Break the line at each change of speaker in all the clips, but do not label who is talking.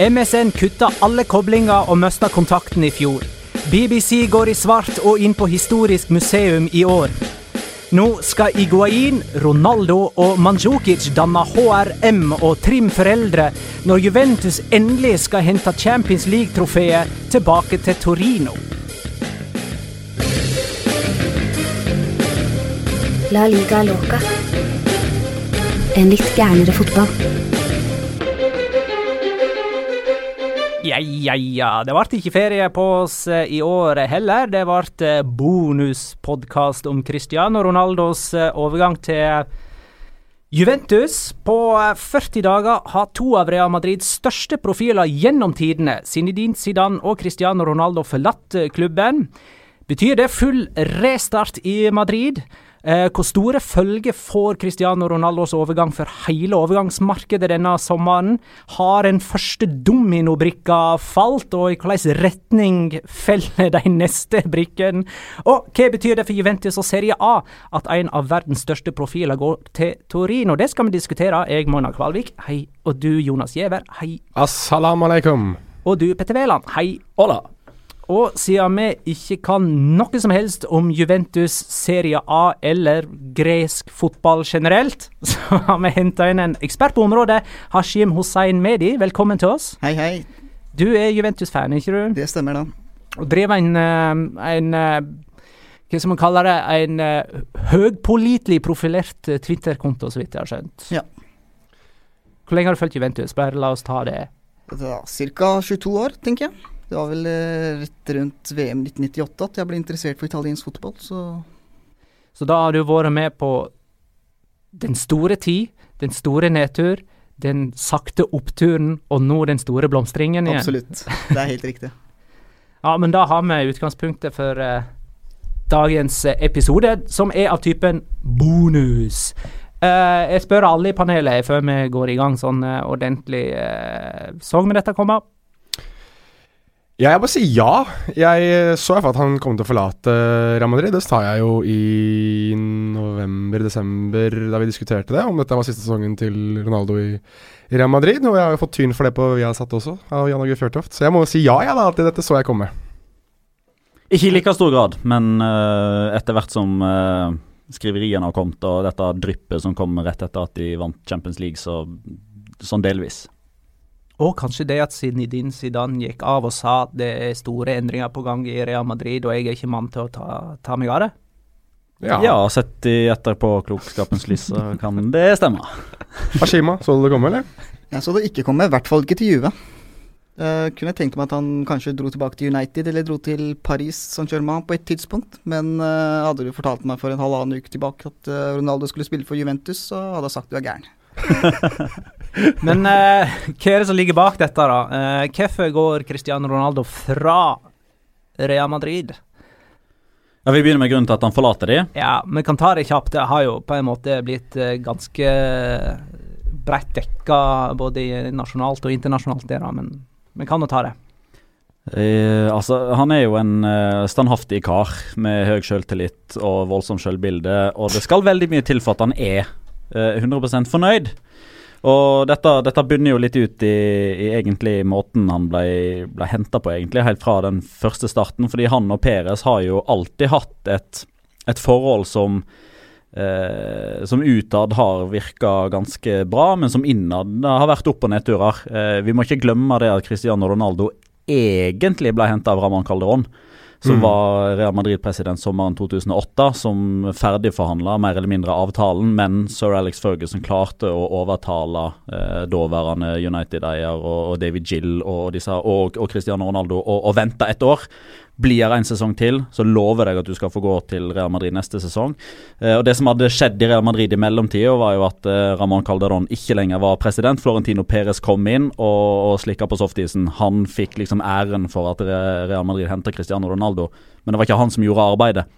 MSN kutta alle koblinger og mista kontakten i fjor. BBC går i svart og inn på historisk museum i år. Nå skal Iguain, Ronaldo og Manjukic danne HRM og Trim foreldre når Juventus endelig skal hente Champions League-trofeet tilbake til Torino.
La liga loca. En litt gærnere fotball.
Ja, ja, ja. Det ble ikke ferie på oss eh, i år heller. Det ble bonuspodkast om Cristiano Ronaldos eh, overgang til Juventus. På eh, 40 dager har to av Real Madrids største profiler gjennom tidene, Zinedine Zidane og Cristiano Ronaldo, forlatt eh, klubben. Betyr det full restart i Madrid? Eh, hvor store følger får Cristiano Ronaldos overgang for hele overgangsmarkedet denne sommeren? Har en første dominobrikka falt, og i hvilken retning feller de neste brikkene? Og hva betyr det for Juventus og Serie A at en av verdens største profiler går til Torino? Det skal vi diskutere. Jeg, Mona Kvalvik, hei. Og du, Jonas Giæver, hei.
Assalamu alaikum.
Og du, Petter Wæland, hei.
Hola.
Og siden vi ikke kan noe som helst om Juventus Serie A eller gresk fotball generelt, så har vi henta inn en ekspert på området, Hashim Hussein Medi. Velkommen til oss.
Hei, hei.
Du er Juventus-fan, ikke du?
Det stemmer, da.
Og driver en, eh, en eh, hva skal man kalle det, en høypålitelig profilert eh, Twitter-konto, så vidt jeg har skjønt.
Ja.
Hvor lenge har du fulgt Juventus? Bare la oss ta det.
Det Ca. 22 år, tenker jeg. Det var vel eh, rett rundt VM 1998 at jeg ble interessert for italiensk fotball, så
Så da har du vært med på den store tid, den store nedtur, den sakte oppturen, og nå den store blomstringen igjen.
absolutt. Det er helt riktig.
Ja, men da har vi utgangspunktet for eh, dagens eh, episode, som er av typen bonus. Uh, jeg spør alle i panelet før vi går i gang sånn uh, ordentlig. Uh, så vi dette komme?
Ja, jeg bare sier ja. Jeg så i hvert fall at han kom til å forlate Real Madrid. Det sa jeg jo i november-desember da vi diskuterte det, om dette var siste sesongen til Ronaldo i Real Madrid. Og jeg har jo fått tyn for det på Viasat også, av Jan Åge Fjørtoft. Så jeg må si ja, jeg da, til dette så jeg komme.
Ikke i like stor grad, men uh, etter hvert som uh, skriveriene har kommet, og dette dryppet som kom rett etter at de vant Champions League, så sånn delvis.
Og kanskje det at Zinedine Zidane gikk av og sa at det er store endringer på gang i Real Madrid, og jeg er ikke mann til å ta, ta meg av det.
Ja. ja, sett i etterpåklokskapens lys så kan det stemme.
Hashima, så du det komme, eller?
Jeg så det ikke komme, i hvert fall ikke til Juve. Uh, kunne tenkt meg at han kanskje dro tilbake til United eller dro til Paris Saint-Germain på et tidspunkt. Men uh, hadde du fortalt meg for en halvannen uke tilbake at uh, Ronaldo skulle spille for Juventus, så hadde jeg sagt du er gæren.
men hva er det som ligger bak dette, da? Hvorfor går Cristiano Ronaldo fra Real Madrid?
Ja, Vi begynner med grunnen til at han forlater de.
Ja, vi kan ta det kjapt. Det har jo på en måte blitt ganske bredt dekka både nasjonalt og internasjonalt, det da, men vi kan jo ta det.
Eh, altså, han er jo en eh, standhaftig kar med høy selvtillit og voldsomt selvbilde, og det skal veldig mye til for at han er eh, 100% fornøyd. Og dette, dette bunner jo litt ut i, i egentlig måten han ble, ble henta på, egentlig, helt fra den første starten. Fordi han og Peres har jo alltid hatt et, et forhold som Eh, som utad har virka ganske bra, men som innad har vært opp- og nedturer. Eh, vi må ikke glemme det at Cristiano Ronaldo egentlig ble henta av Ramón Calderón, som mm. var Real Madrid-president sommeren 2008, som ferdigforhandla mer eller mindre avtalen, men sir Alex Ferguson klarte å overtale eh, daværende United-eier og, og, David Gill og, disse, og, og Cristiano Ronaldo Og vente et år. Blir en sesong til, så lover jeg at du skal få gå til Real Madrid neste sesong. Eh, og Det som hadde skjedd i Real Madrid i mellomtida, var jo at eh, Ramón Calderón ikke lenger var president. Florentino Perez kom inn og, og slikka på softisen. Han fikk liksom æren for at Real Madrid henta Cristiano Ronaldo, men det var ikke han som gjorde arbeidet.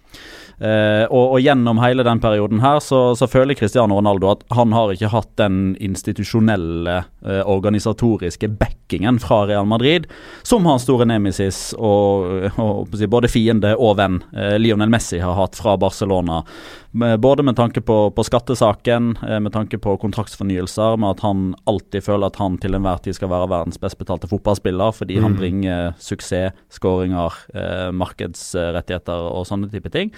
Uh, og, og, gjennom hele den perioden her så, så, føler Cristiano Ronaldo at han har ikke hatt den institusjonelle, uh, organisatoriske backingen fra Real Madrid som hans store nemesis og, og, og både fiende og venn uh, Lionel Messi har hatt fra Barcelona. Både med tanke på, på skattesaken, med tanke på kontraktsfornyelser, med at han alltid føler at han til enhver tid skal være verdens best betalte fotballspiller fordi mm. han bringer suksess, skåringer, markedsrettigheter og sånne type ting.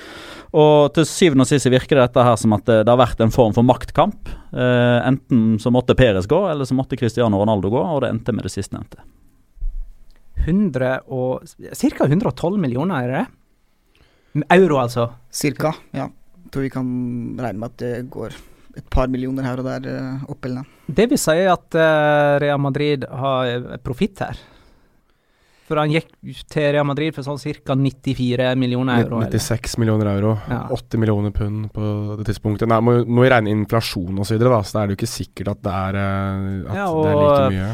Og til syvende og sist virker dette her som at det, det har vært en form for maktkamp. Eh, enten så måtte Perez gå, eller så måtte Cristiano Ronaldo gå, og det endte med det sistnevnte.
100 og, Ca. 112 millioner, er det? Euro, altså?
Cirka, ja. Tror vi kan regne med at det går et par millioner her og der uh, opp eller ned.
Det vil si at uh, Real Madrid har profitt her? For han gikk til Real Madrid for sånn ca. 94 millioner euro.
96 millioner euro. Ja. 80 millioner pund på det tidspunktet. Nei, må, må vi regne inflasjon osv., så, videre, da, så er det jo ikke sikkert at det er, eh, at ja, det er like mye.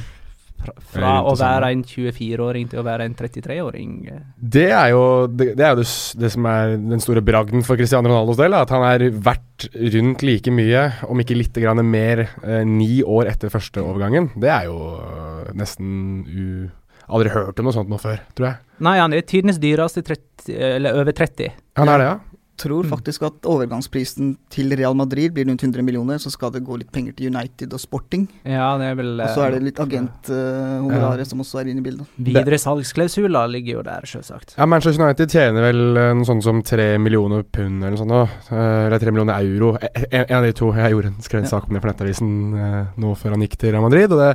Fra, fra å være en 24-åring til å være en 33-åring. Eh.
Det er jo, det, det, er jo det, det, som er den store bragden for Cristiano Ronaldos del. At han er verdt rundt like mye, om ikke litt mer, eh, ni år etter første overgangen. Det er jo øh, nesten u Aldri hørt om noe sånt noe før, tror jeg.
Nei, han er tidenes dyreste 30, eller over 30.
Han er det, ja?
Tror faktisk at overgangsprisen til Real Madrid blir rundt 100 millioner, så skal det gå litt penger til United og Sporting.
Ja, det er vel...
Og så er det litt agenthonoraret uh, ja. som også er inne i bildet.
Videre salgsklausuler ligger jo der, selvsagt.
Ja, Manchester United tjener vel noe sånt som 3 millioner pund eller noe sånt, eller 3 millioner euro. En, en, av de to. Jeg gjorde en skrevet sak om det for Nettavisen uh, nå før han gikk til Real Madrid, og det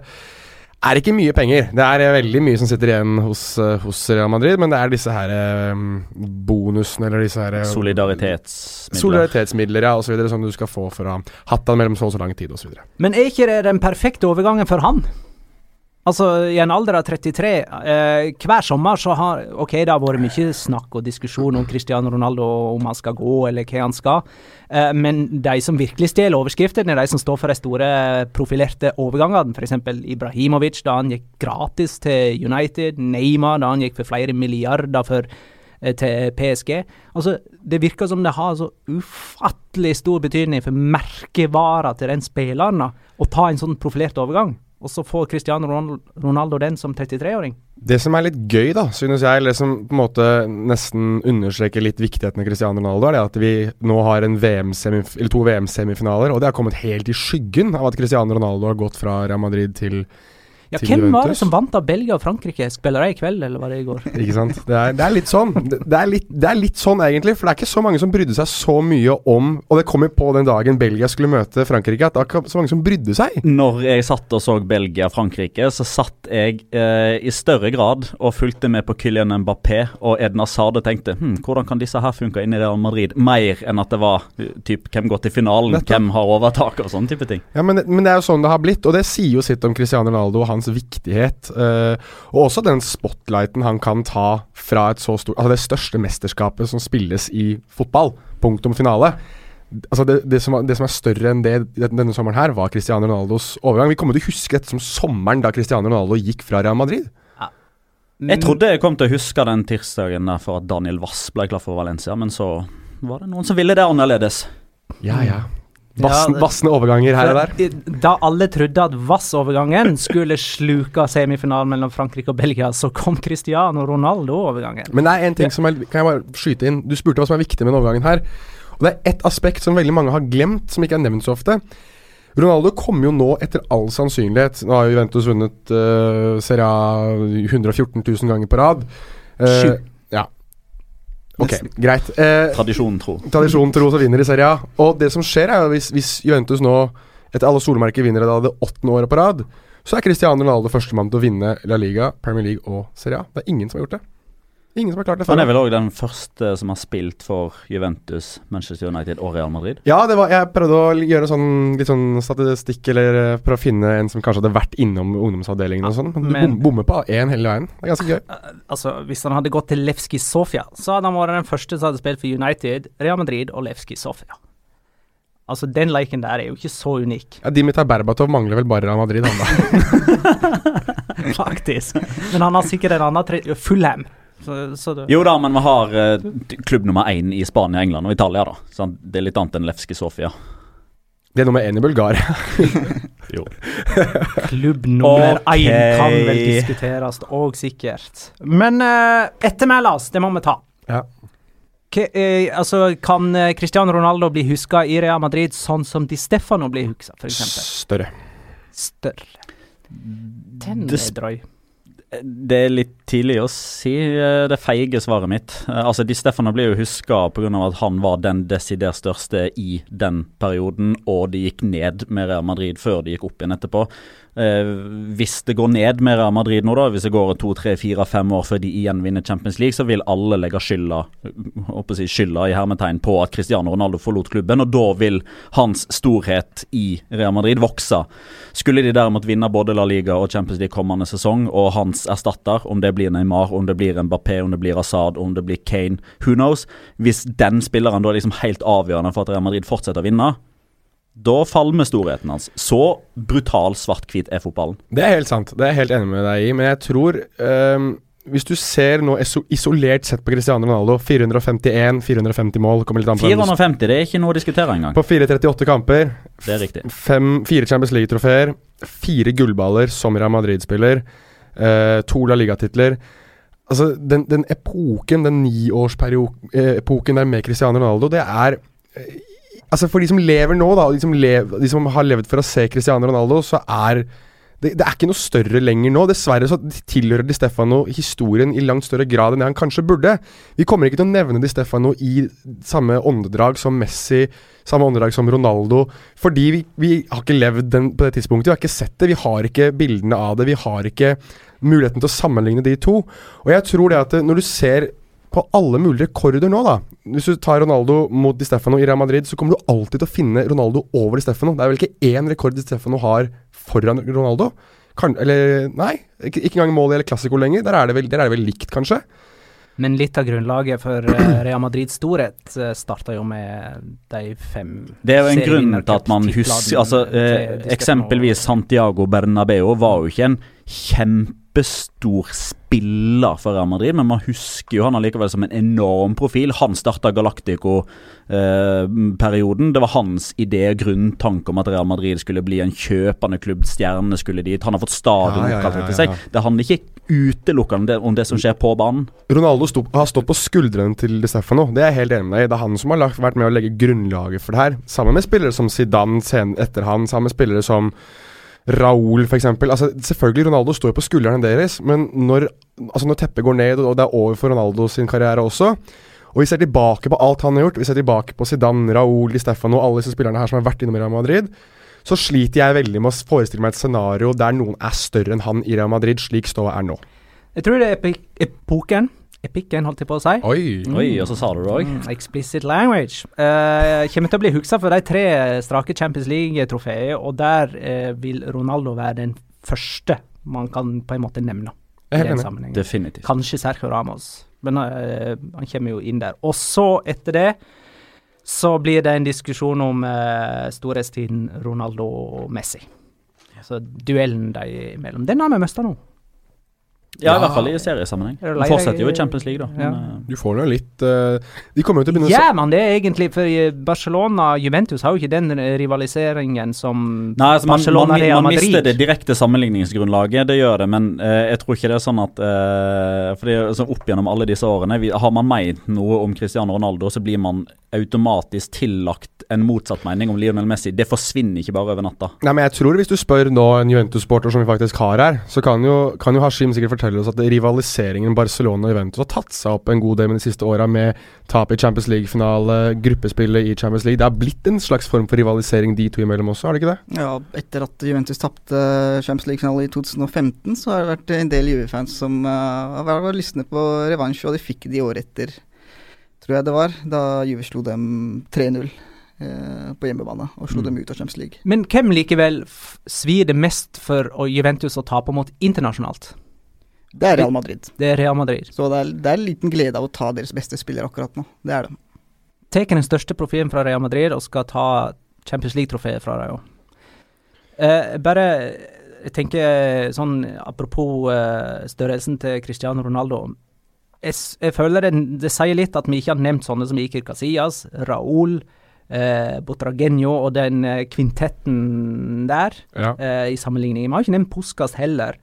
er ikke mye penger. Det er veldig mye som sitter igjen hos, eh, hos Real Madrid, men det er disse her um, bonusene eller disse her
Solidaritetsmidler.
Solidaritetsmidler, ja, osv. Som du skal få for å ha hatt han mellom så og så lang tid, osv.
Men er ikke det den perfekte overgangen for han? Altså, i en alder av 33 eh, Hver sommer så har Ok, det har vært mye snakk og diskusjon om Cristiano Ronaldo, om han skal gå, eller hva han skal. Eh, men de som virkelig stjeler overskriftene, er de som står for de store profilerte overgangene. F.eks. Ibrahimovic, da han gikk gratis til United. Neymar, da han gikk for flere milliarder for, eh, til PSG. Altså, Det virker som det har så ufattelig stor betydning for merkevara til den spilleren å ta en sånn profilert overgang og så får Cristiano Ronaldo den som 33-åring.
Det som er litt gøy, da, synes jeg, eller som på en måte nesten understreker litt viktigheten av Cristiano Ronaldo, er det at vi nå har VM to VM-semifinaler, og det har kommet helt i skyggen av at Cristiano Ronaldo har gått fra Real Madrid til
Ja,
til
hvem var det som vant av Belgia og Frankrike? Spiller de i kveld, eller var det i går?
Ikke sant? Det er, det er litt sånn. Det, er litt, det er litt sånn, egentlig. For det er ikke så mange som brydde seg så mye om Og det kom jo på den dagen Belgia skulle møte Frankrike, at det var ikke så mange som brydde seg.
Når jeg satt og så Belgia-Frankrike, så satt jeg eh, i større grad og fulgte med på Kylian Mbappé og Edna Sade tenkte hm, hvordan kan disse her funke inn i Real Madrid? Mer enn at det var eh, typ, hvem går til finalen,
Nettopp.
hvem har overtak og sånne type ting.
Ja, men, men det er jo sånn det har blitt, og det sier jo sitt om Cristiano Ronaldo og hans viktighet. eh, og også den spotlighten han kan ta fra et så stort Altså det største mesterskapet som spilles i fotball. Punktum finale. Altså det, det, som, det som er større enn det denne sommeren her, var Cristiano Ronaldos overgang. Vi kommer til å huske dette som sommeren da Cristiano Ronaldo gikk fra Real Madrid.
Jeg trodde jeg kom til å huske den tirsdagen der for at Daniel Wass ble klar for Valencia, men så var det noen som ville det annerledes.
Ja, ja. Vassende overganger her og der.
Da alle trodde at Vass-overgangen skulle sluke semifinalen mellom Frankrike og Belgia, så kom Cristiano Ronaldo-overgangen.
Men det er en ting som er, Kan jeg bare skyte inn? Du spurte hva som er viktig med denne overgangen her. Og det er ett aspekt som veldig mange har glemt, som ikke er nevnt så ofte. Ronaldo kommer jo nå etter all sannsynlighet Nå har Juventus vunnet uh, Serie A 114 000 ganger på rad. Uh,
Sju.
Ok, greit. Eh,
Tradisjonen tro.
tradisjonen tro så vinner i Serie A. Og det som skjer, er jo hvis, hvis Juventus nå, etter alle solmerker, vinner det åttende året på rad, så er Cristiano Ronaldo førstemann til å vinne La Liga, Premier League og Serie A. Det er ingen som har gjort det. Ingen som har klart det før.
Han er vel òg den første som har spilt for Juventus, Manchester United og Real Madrid.
Ja, det var, jeg prøvde å gjøre sånn, litt sånn statistikk, eller eh, prøve å finne en som kanskje hadde vært innom ungdomsavdelingen og sånn. Men du bom, bommer på én hele veien. Det er ganske gøy.
Altså, Hvis han hadde gått til Levski Sofia, så hadde han vært den første som hadde spilt for United, Real Madrid og Levski Sofia. Altså, Den leken der er jo ikke så unik,
Ja, Dimitar Berbatov mangler vel bare Real Madrid, han da.
faktisk. Men han har sikkert en annen tre... Fullham. Så, så det,
Jo da, men vi har uh, klubb nummer én i Spania, England og Italia, da. Så det er litt annet enn Levski Sofia.
Det er nummer én i Bulgaria.
Klubb nummer én okay. kan vel diskuteres, og sikkert. Men uh, ettermælas, det må vi ta.
Ja.
K eh, altså, kan eh, Cristiano Ronaldo bli huska i Real Madrid sånn som Di Stefano blir huska, f.eks.?
Større.
Større. Den er drøy.
Det er litt tidlig å si eh, det feige svaret mitt. Eh, Altså, Di Stefano blir jo huska pga. at han var den desidert største i den perioden, og de gikk ned med Real Madrid før de gikk opp igjen etterpå. Eh, hvis det går ned med Real Madrid nå, da, hvis det går to, tre, fire, fem år før de igjen vinner Champions League, så vil alle legge skylda, si, skylda i hermetegn på at Cristiano Ronaldo forlot klubben, og da vil hans storhet i Real Madrid vokse. Skulle de derimot vinne både La Liga og Champions League kommende sesong, og hans erstatter, om det blir Neymar, om det blir Mbappé, om det blir Assad, om det blir Kane, who knows, hvis den spilleren da er liksom helt avgjørende for at Real Madrid fortsetter å vinne, da falmer storheten hans. Så brutal svart-hvit er fotballen.
Det er helt sant. Det er jeg helt enig med deg i. Men jeg tror um Hvis du ser nå isolert sett på Cristiano Ronaldo 451-450 mål kommer litt an på hvem
450, det er ikke noe å diskutere engang.
På 438 kamper,
Det er riktig.
fem, fire Champions League-trofeer, fire gullballer som Real Madrid-spiller, eh, to La Liga-titler. Altså, den, den epoken, den niårsepoken der med Cristiano Ronaldo, det er eh, Altså, for de som lever nå, da, de som, lev, de som har levd for å se Cristiano Ronaldo, så er det, det er ikke noe større lenger nå. Dessverre så tilhører Di Stefano historien i langt større grad enn det han kanskje burde. Vi kommer ikke til å nevne Di Stefano i samme åndedrag som Messi, samme åndedrag som Ronaldo, fordi vi, vi har ikke levd den på det tidspunktet. Vi har ikke sett det, vi har ikke bildene av det, vi har ikke muligheten til å sammenligne de to. Og jeg tror det at når du ser på alle mulige rekorder nå, da. Hvis du tar Ronaldo mot Di Stefano i Real Madrid, så kommer du alltid til å finne Ronaldo over Di Stefano. Det er vel ikke én rekord Di Stefano har foran Ronaldo? Kan, eller nei, ikke, ikke engang mål eller klassiko lenger. Der er, det vel, der er det vel likt, kanskje.
Men litt av grunnlaget for eh, Real Madrids storhet uh, starta jo med de fem
Det er jo en grunn til at man husker altså, eh, Eksempelvis Santiago Bernabeu var jo ikke en kjempestor spiller for Real Madrid, men man husker jo han allikevel som en enorm profil. Han starta Galactico-perioden. det var hans idé, grunntanke om at Real Madrid skulle bli en kjøpende klubb, stjernene skulle dit. Han har fått stadion
Ja, ja, ja, ja.
seg. Det handler ikke utelukkende om det, som skjer på banen.
Ronaldo stod, har stått på skuldrene til Di Stefano. Det er jeg helt enig med deg i. Det er han som har lagt, vært med å legge grunnlaget for det her. Sammen med spillere som Zidane etter han, sammen med spillere som Raúl, f.eks. Altså, selvfølgelig, Ronaldo står på skuldrene deres, men når, altså, når teppet går ned, og det er over for Ronaldo sin karriere også Og vi ser tilbake på alt han har gjort, vi ser tilbake på Zidane, Raúl, Di Stefano, alle disse spillerne her som har vært innom Real Madrid, så sliter jeg veldig med å forestille meg et scenario der noen er større enn han i Real Madrid, slik ståa er nå.
Jeg tror det er epoken Epikken, holdt jeg på å si.
Oi,
mm. Oi og så sa du det òg.
Mm, explicit language. Uh, kommer til å bli huska for de tre strake Champions League-trofeene, og der uh, vil Ronaldo være den første man kan på en måte nevne.
I den sammenhengen.
Definitivt.
Kanskje Sergio Ramos, men uh, han kommer jo inn der. Og så, etter det, så blir det en diskusjon om uh, storhetstiden Ronaldo og Messi. Så duellen de imellom. Den har vi mista nå.
Ja, i hvert fall i seriesammenheng. De fortsetter jo i Champions League, da.
Ja.
Men, uh,
Du får nå litt uh, De kommer jo til å begynne
Ja, men det egentlig For Barcelona-Juventus har jo ikke den rivaliseringen som
Nei, altså man, man,
Barcelona-Real
man
Madrid.
mister det direkte sammenligningsgrunnlaget, det gjør det, men uh, jeg tror ikke det er sånn at uh, For det er sånn opp gjennom alle disse årene, vi, har man ment noe om Cristiano Ronaldo, så blir man automatisk tillagt en motsatt mening om Lionel Messi. Det forsvinner ikke bare over natta.
Nei, men jeg tror hvis du spør nå en Juventus-sporter som vi faktisk har her, så kan jo, kan jo Hashim sikkert fortelle oss at rivaliseringen Barcelona og Juventus har tatt seg opp en god del med de siste åra, med tap i Champions League-finale, gruppespillet i Champions League. Det har blitt en slags form for rivalisering de to imellom også, har det ikke det?
Ja, etter at Juventus tapte Champions League-finale i 2015, så har det vært en del Juve-fans som uh, har vært lystne på revansj, og de fikk det i året etter, tror jeg det var, da Juve slo dem 3-0 eh, på hjemmebane og slo
Mm.
dem ut av Champions League.
Men hvem likevel f- svir det mest for å Juventus å tape mot internasjonalt?
Det er Real Madrid.
Det er Real Madrid.
Så det er, det er en liten glede av å ta deres beste spiller akkurat nå. Det er det.
Tar den største profilen fra Real Madrid og skal ta Champions League-trofeet fra dem òg. Eh, bare jeg tenker sånn apropos eh, størrelsen til Cristiano Ronaldo. Jeg, jeg føler det, det sier litt at vi ikke har nevnt sånne som Iker Casillas, Raúl, eh, Botragenio og den eh, kvintetten der
Ja.
eh, i sammenligning. Vi har ikke nevnt Puskas heller.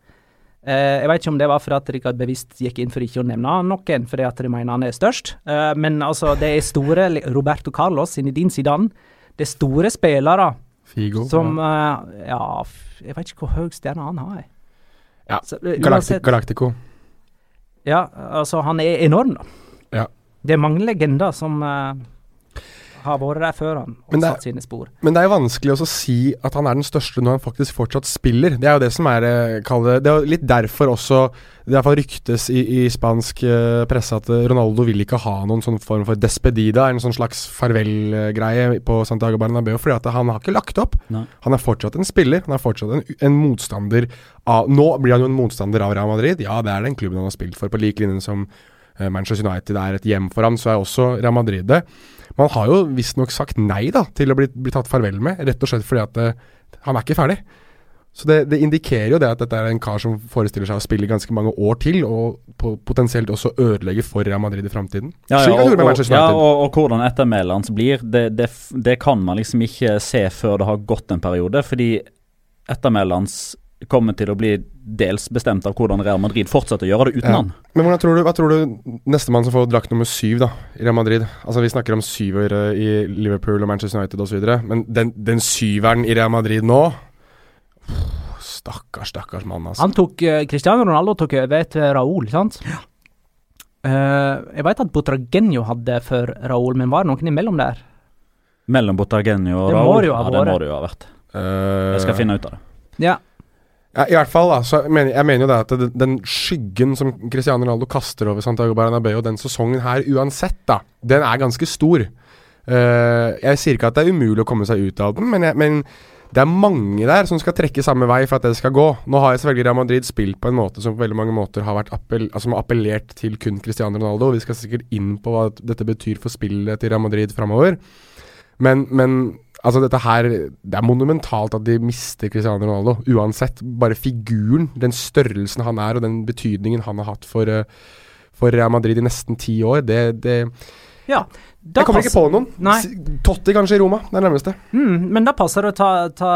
Eh, jeg vet ikke om det var for at Rikard bevisst gikk inn for ikke å nevne noen, fordi at de mener han er størst. Eh, men altså, det er store Roberto Carlos, Zinedine Zidane. Det er store spillere
Figo.
som eh, Ja, jeg vet ikke hvor høy stjerne han har.
Ja,
Så, eh, uansett-
Galactico.
Ja, altså, han er enorm, da.
Ja.
Det er mange legender som eh, har vært der før han og satt sine spor.
Men det er jo vanskelig å si at han er den største når han faktisk fortsatt spiller. Det er jo det som er eh, det, det er litt derfor også det i ryktes i, i spansk eh, presse at Ronaldo vil ikke ha noen sånn form for despedida, en sånn slags farvel-greie på Santiago Bernabeu, fordi at han har ikke lagt opp.
Nei.
Han er fortsatt en spiller, han er fortsatt en, en motstander av Nå blir han jo en motstander av Real Madrid. Ja, det er den klubben han har spilt for, på lik linje som eh, Manchester United er et hjem for ham, så er også Real Madrid det. Man har jo visstnok sagt nei da, til å bli, bli tatt farvel med, rett og slett fordi at eh, han er ikke ferdig. Så det, det indikerer jo det at dette er en kar som forestiller seg å spille ganske mange år til, og potensielt også ødelegge for Real Madrid i framtiden.
Ja, ja, og, og, ja og, og hvordan ettermælet hans blir, det, det, det kan man liksom ikke se før det har gått en periode. Fordi ettermælet hans kommer til å bli dels bestemt av hvordan Real Madrid fortsetter å gjøre det uten
Ja.
han.
Men hvordan tror du, hva tror du nestemann som får drakt nummer syv da, i Real Madrid? Altså Vi snakker om syvere i Liverpool og Manchester United osv. Men den, den syveren i Real Madrid nå Stakkars, stakkars mann, altså.
Han tok eh, Cristiano Ronaldo tok over etter Raúl, sant? Eh, jeg vet at Botragenio hadde for Raúl, men var det noen imellom der?
Mellom Botragenio og
Det må
Raúl.
det jo ha
ja, det må det jo ha vært.
Uh,
Jeg skal finne ut av det.
Ja.
Ja, I hvert fall, da. Så jeg mener, jeg mener jo det at den, den skyggen som Cristiano Ronaldo kaster over Santiago Bernabeu den sesongen her, uansett, da, den er ganske stor. Uh, jeg sier ikke at det er umulig å komme seg ut av den, men, jeg, men det er mange der som skal trekke samme vei for at det skal gå. Nå har jeg selvfølgelig Real Madrid spilt på en måte som på veldig mange måter har appell, altså, har appellert til kun Cristiano Ronaldo. Vi skal sikkert inn på hva dette betyr for spillet til Real Madrid framover. Men, men altså dette her Det er monumentalt at de mister Cristiano Ronaldo. Uansett. Bare figuren, den størrelsen han er, og den betydningen han har hatt for, eh, for Real Madrid i nesten ti år, det, det
ja.
Jeg kommer ikke på noen.
Nei.
Totti kanskje i Roma, det er nærmeste.
Mm, men da passer det å ta, ta,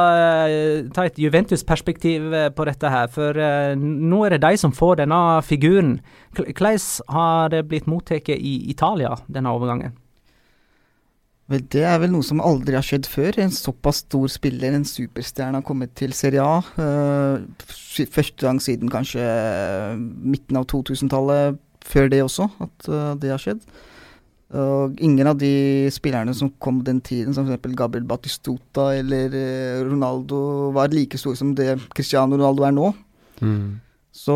ta et Juventus-perspektiv eh, på dette her, for uh, nå er det de som får denne figuren. Hvordan har det blitt mottatt i Italia, denne overgangen?
Vel, Det er vel noe som aldri har skjedd før. En såpass stor spiller, en superstjerne, har kommet til Serie A. Uh, første gang siden kanskje midten av 2000-tallet, før det også, at uh, det har skjedd. Og ingen av de spillerne som kom den tiden, som f.eks. Gabriel Batistuta eller Ronaldo, var like store som det Cristiano Ronaldo er nå.
Mm.
Så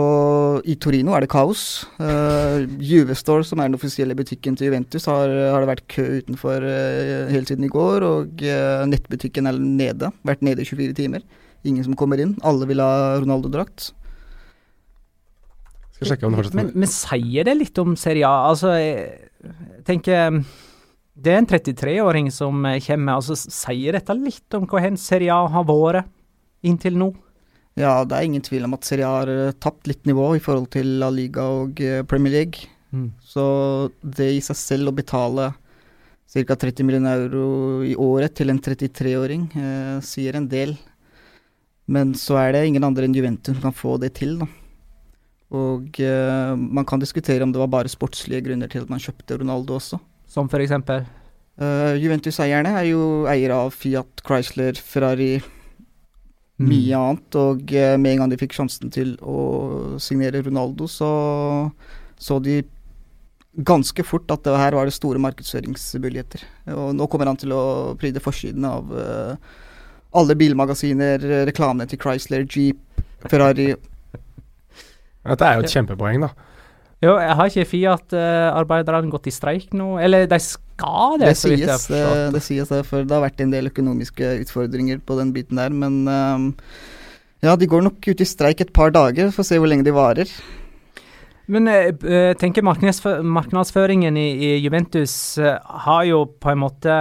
i Torino er det kaos. Uh, Juvestore, som er den offisielle butikken til Juventus, har, har det vært kø utenfor uh, helt siden i går. Og uh, nettbutikken er nede. Vært nede i 24 timer. Ingen som kommer inn. Alle vil ha Ronaldo-drakt.
Skal sjekke om det fortsetter.
Men, men sier det litt om Serie A? Altså, jeg tenker Det er en 33-åring som kommer. altså Sier dette litt om hvor hen Serie A har vært inntil nå?
Ja, det er ingen tvil om at Serie A har uh, tapt litt nivå i forhold til La Liga og uh, Premier League.
Mm.
Så det i seg selv å betale ca. 30 millioner euro i året til en 33-åring eh, sier en del. Men så er det ingen andre enn Juventus som kan få det til, da. Og man kan diskutere om det var bare sportslige grunner til at man kjøpte Ronaldo også.
Som for eksempel?
Juventus-eierne er jo eiere av Fiat, Chrysler, Ferrari mye annet. Og eh, med en gang de fikk sjansen til å signere Ronaldo, så så de ganske fort at det her var det store markedsføringsmuligheter. Og nå kommer han til å pryde forsiden av uh, alle bilmagasiner, reklamene til Chrysler, Jeep, Ferrari.
Dette er jo et kjempepoeng, da.
Jo, jeg har ikke Fiat-arbeiderne gått i streik nå? Eller de skal det,
det så vidt jeg har forstått. Det, det sies det, for det har vært en del økonomiske utfordringer på den biten der. Men um, ja, de går nok ut i streik et par dager, for å se hvor lenge de varer.
Men jeg uh, tenker markedsføringen i, i Juventus uh, har jo på en måte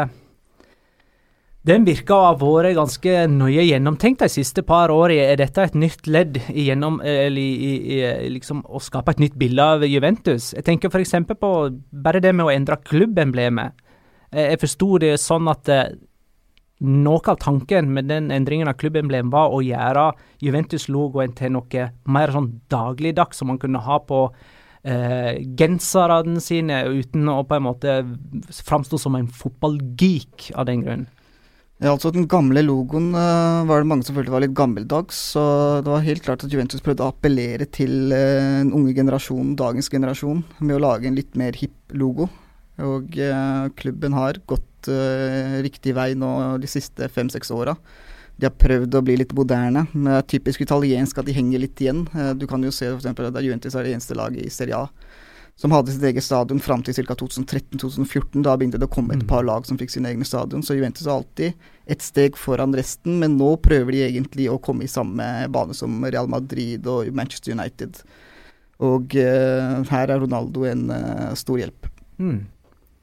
den virker å ha vært ganske nøye gjennomtenkt de siste par årene. Er dette et nytt ledd gjennom, i, i, i liksom, å skape et nytt bilde av Juventus? Jeg tenker f.eks. på bare det med å endre klubbemblemet. Jeg forsto det sånn at eh, noe av tanken med den endringen av klubbemblem var å gjøre Juventus-logoen til noe mer sånn dagligdags som man kunne ha på eh, genserne sine, uten å på en måte framstå som en fotballgeek av den grunn.
Ja, altså Den gamle logoen uh, var det mange som følte var litt gammeldags. Så det var helt klart at Juventus prøvde å appellere til uh, den unge generasjonen, dagens generasjon, med å lage en litt mer hipp logo. Og uh, klubben har gått riktig vei nå de siste fem-seks åra. De har prøvd å bli litt moderne. Men det er typisk italiensk at de henger litt igjen. du kan jo se f.eks. at Juventus er det eneste laget i Serie A som hadde sitt eget stadion fram til ca. 2013-2014. Da begynte det å komme et par lag som fikk sine egne stadion. Så Juventus er alltid et steg foran resten, men nå prøver de egentlig å komme i samme bane som Real Madrid og Manchester United. Og uh, her er Ronaldo en uh, stor hjelp.
Mm.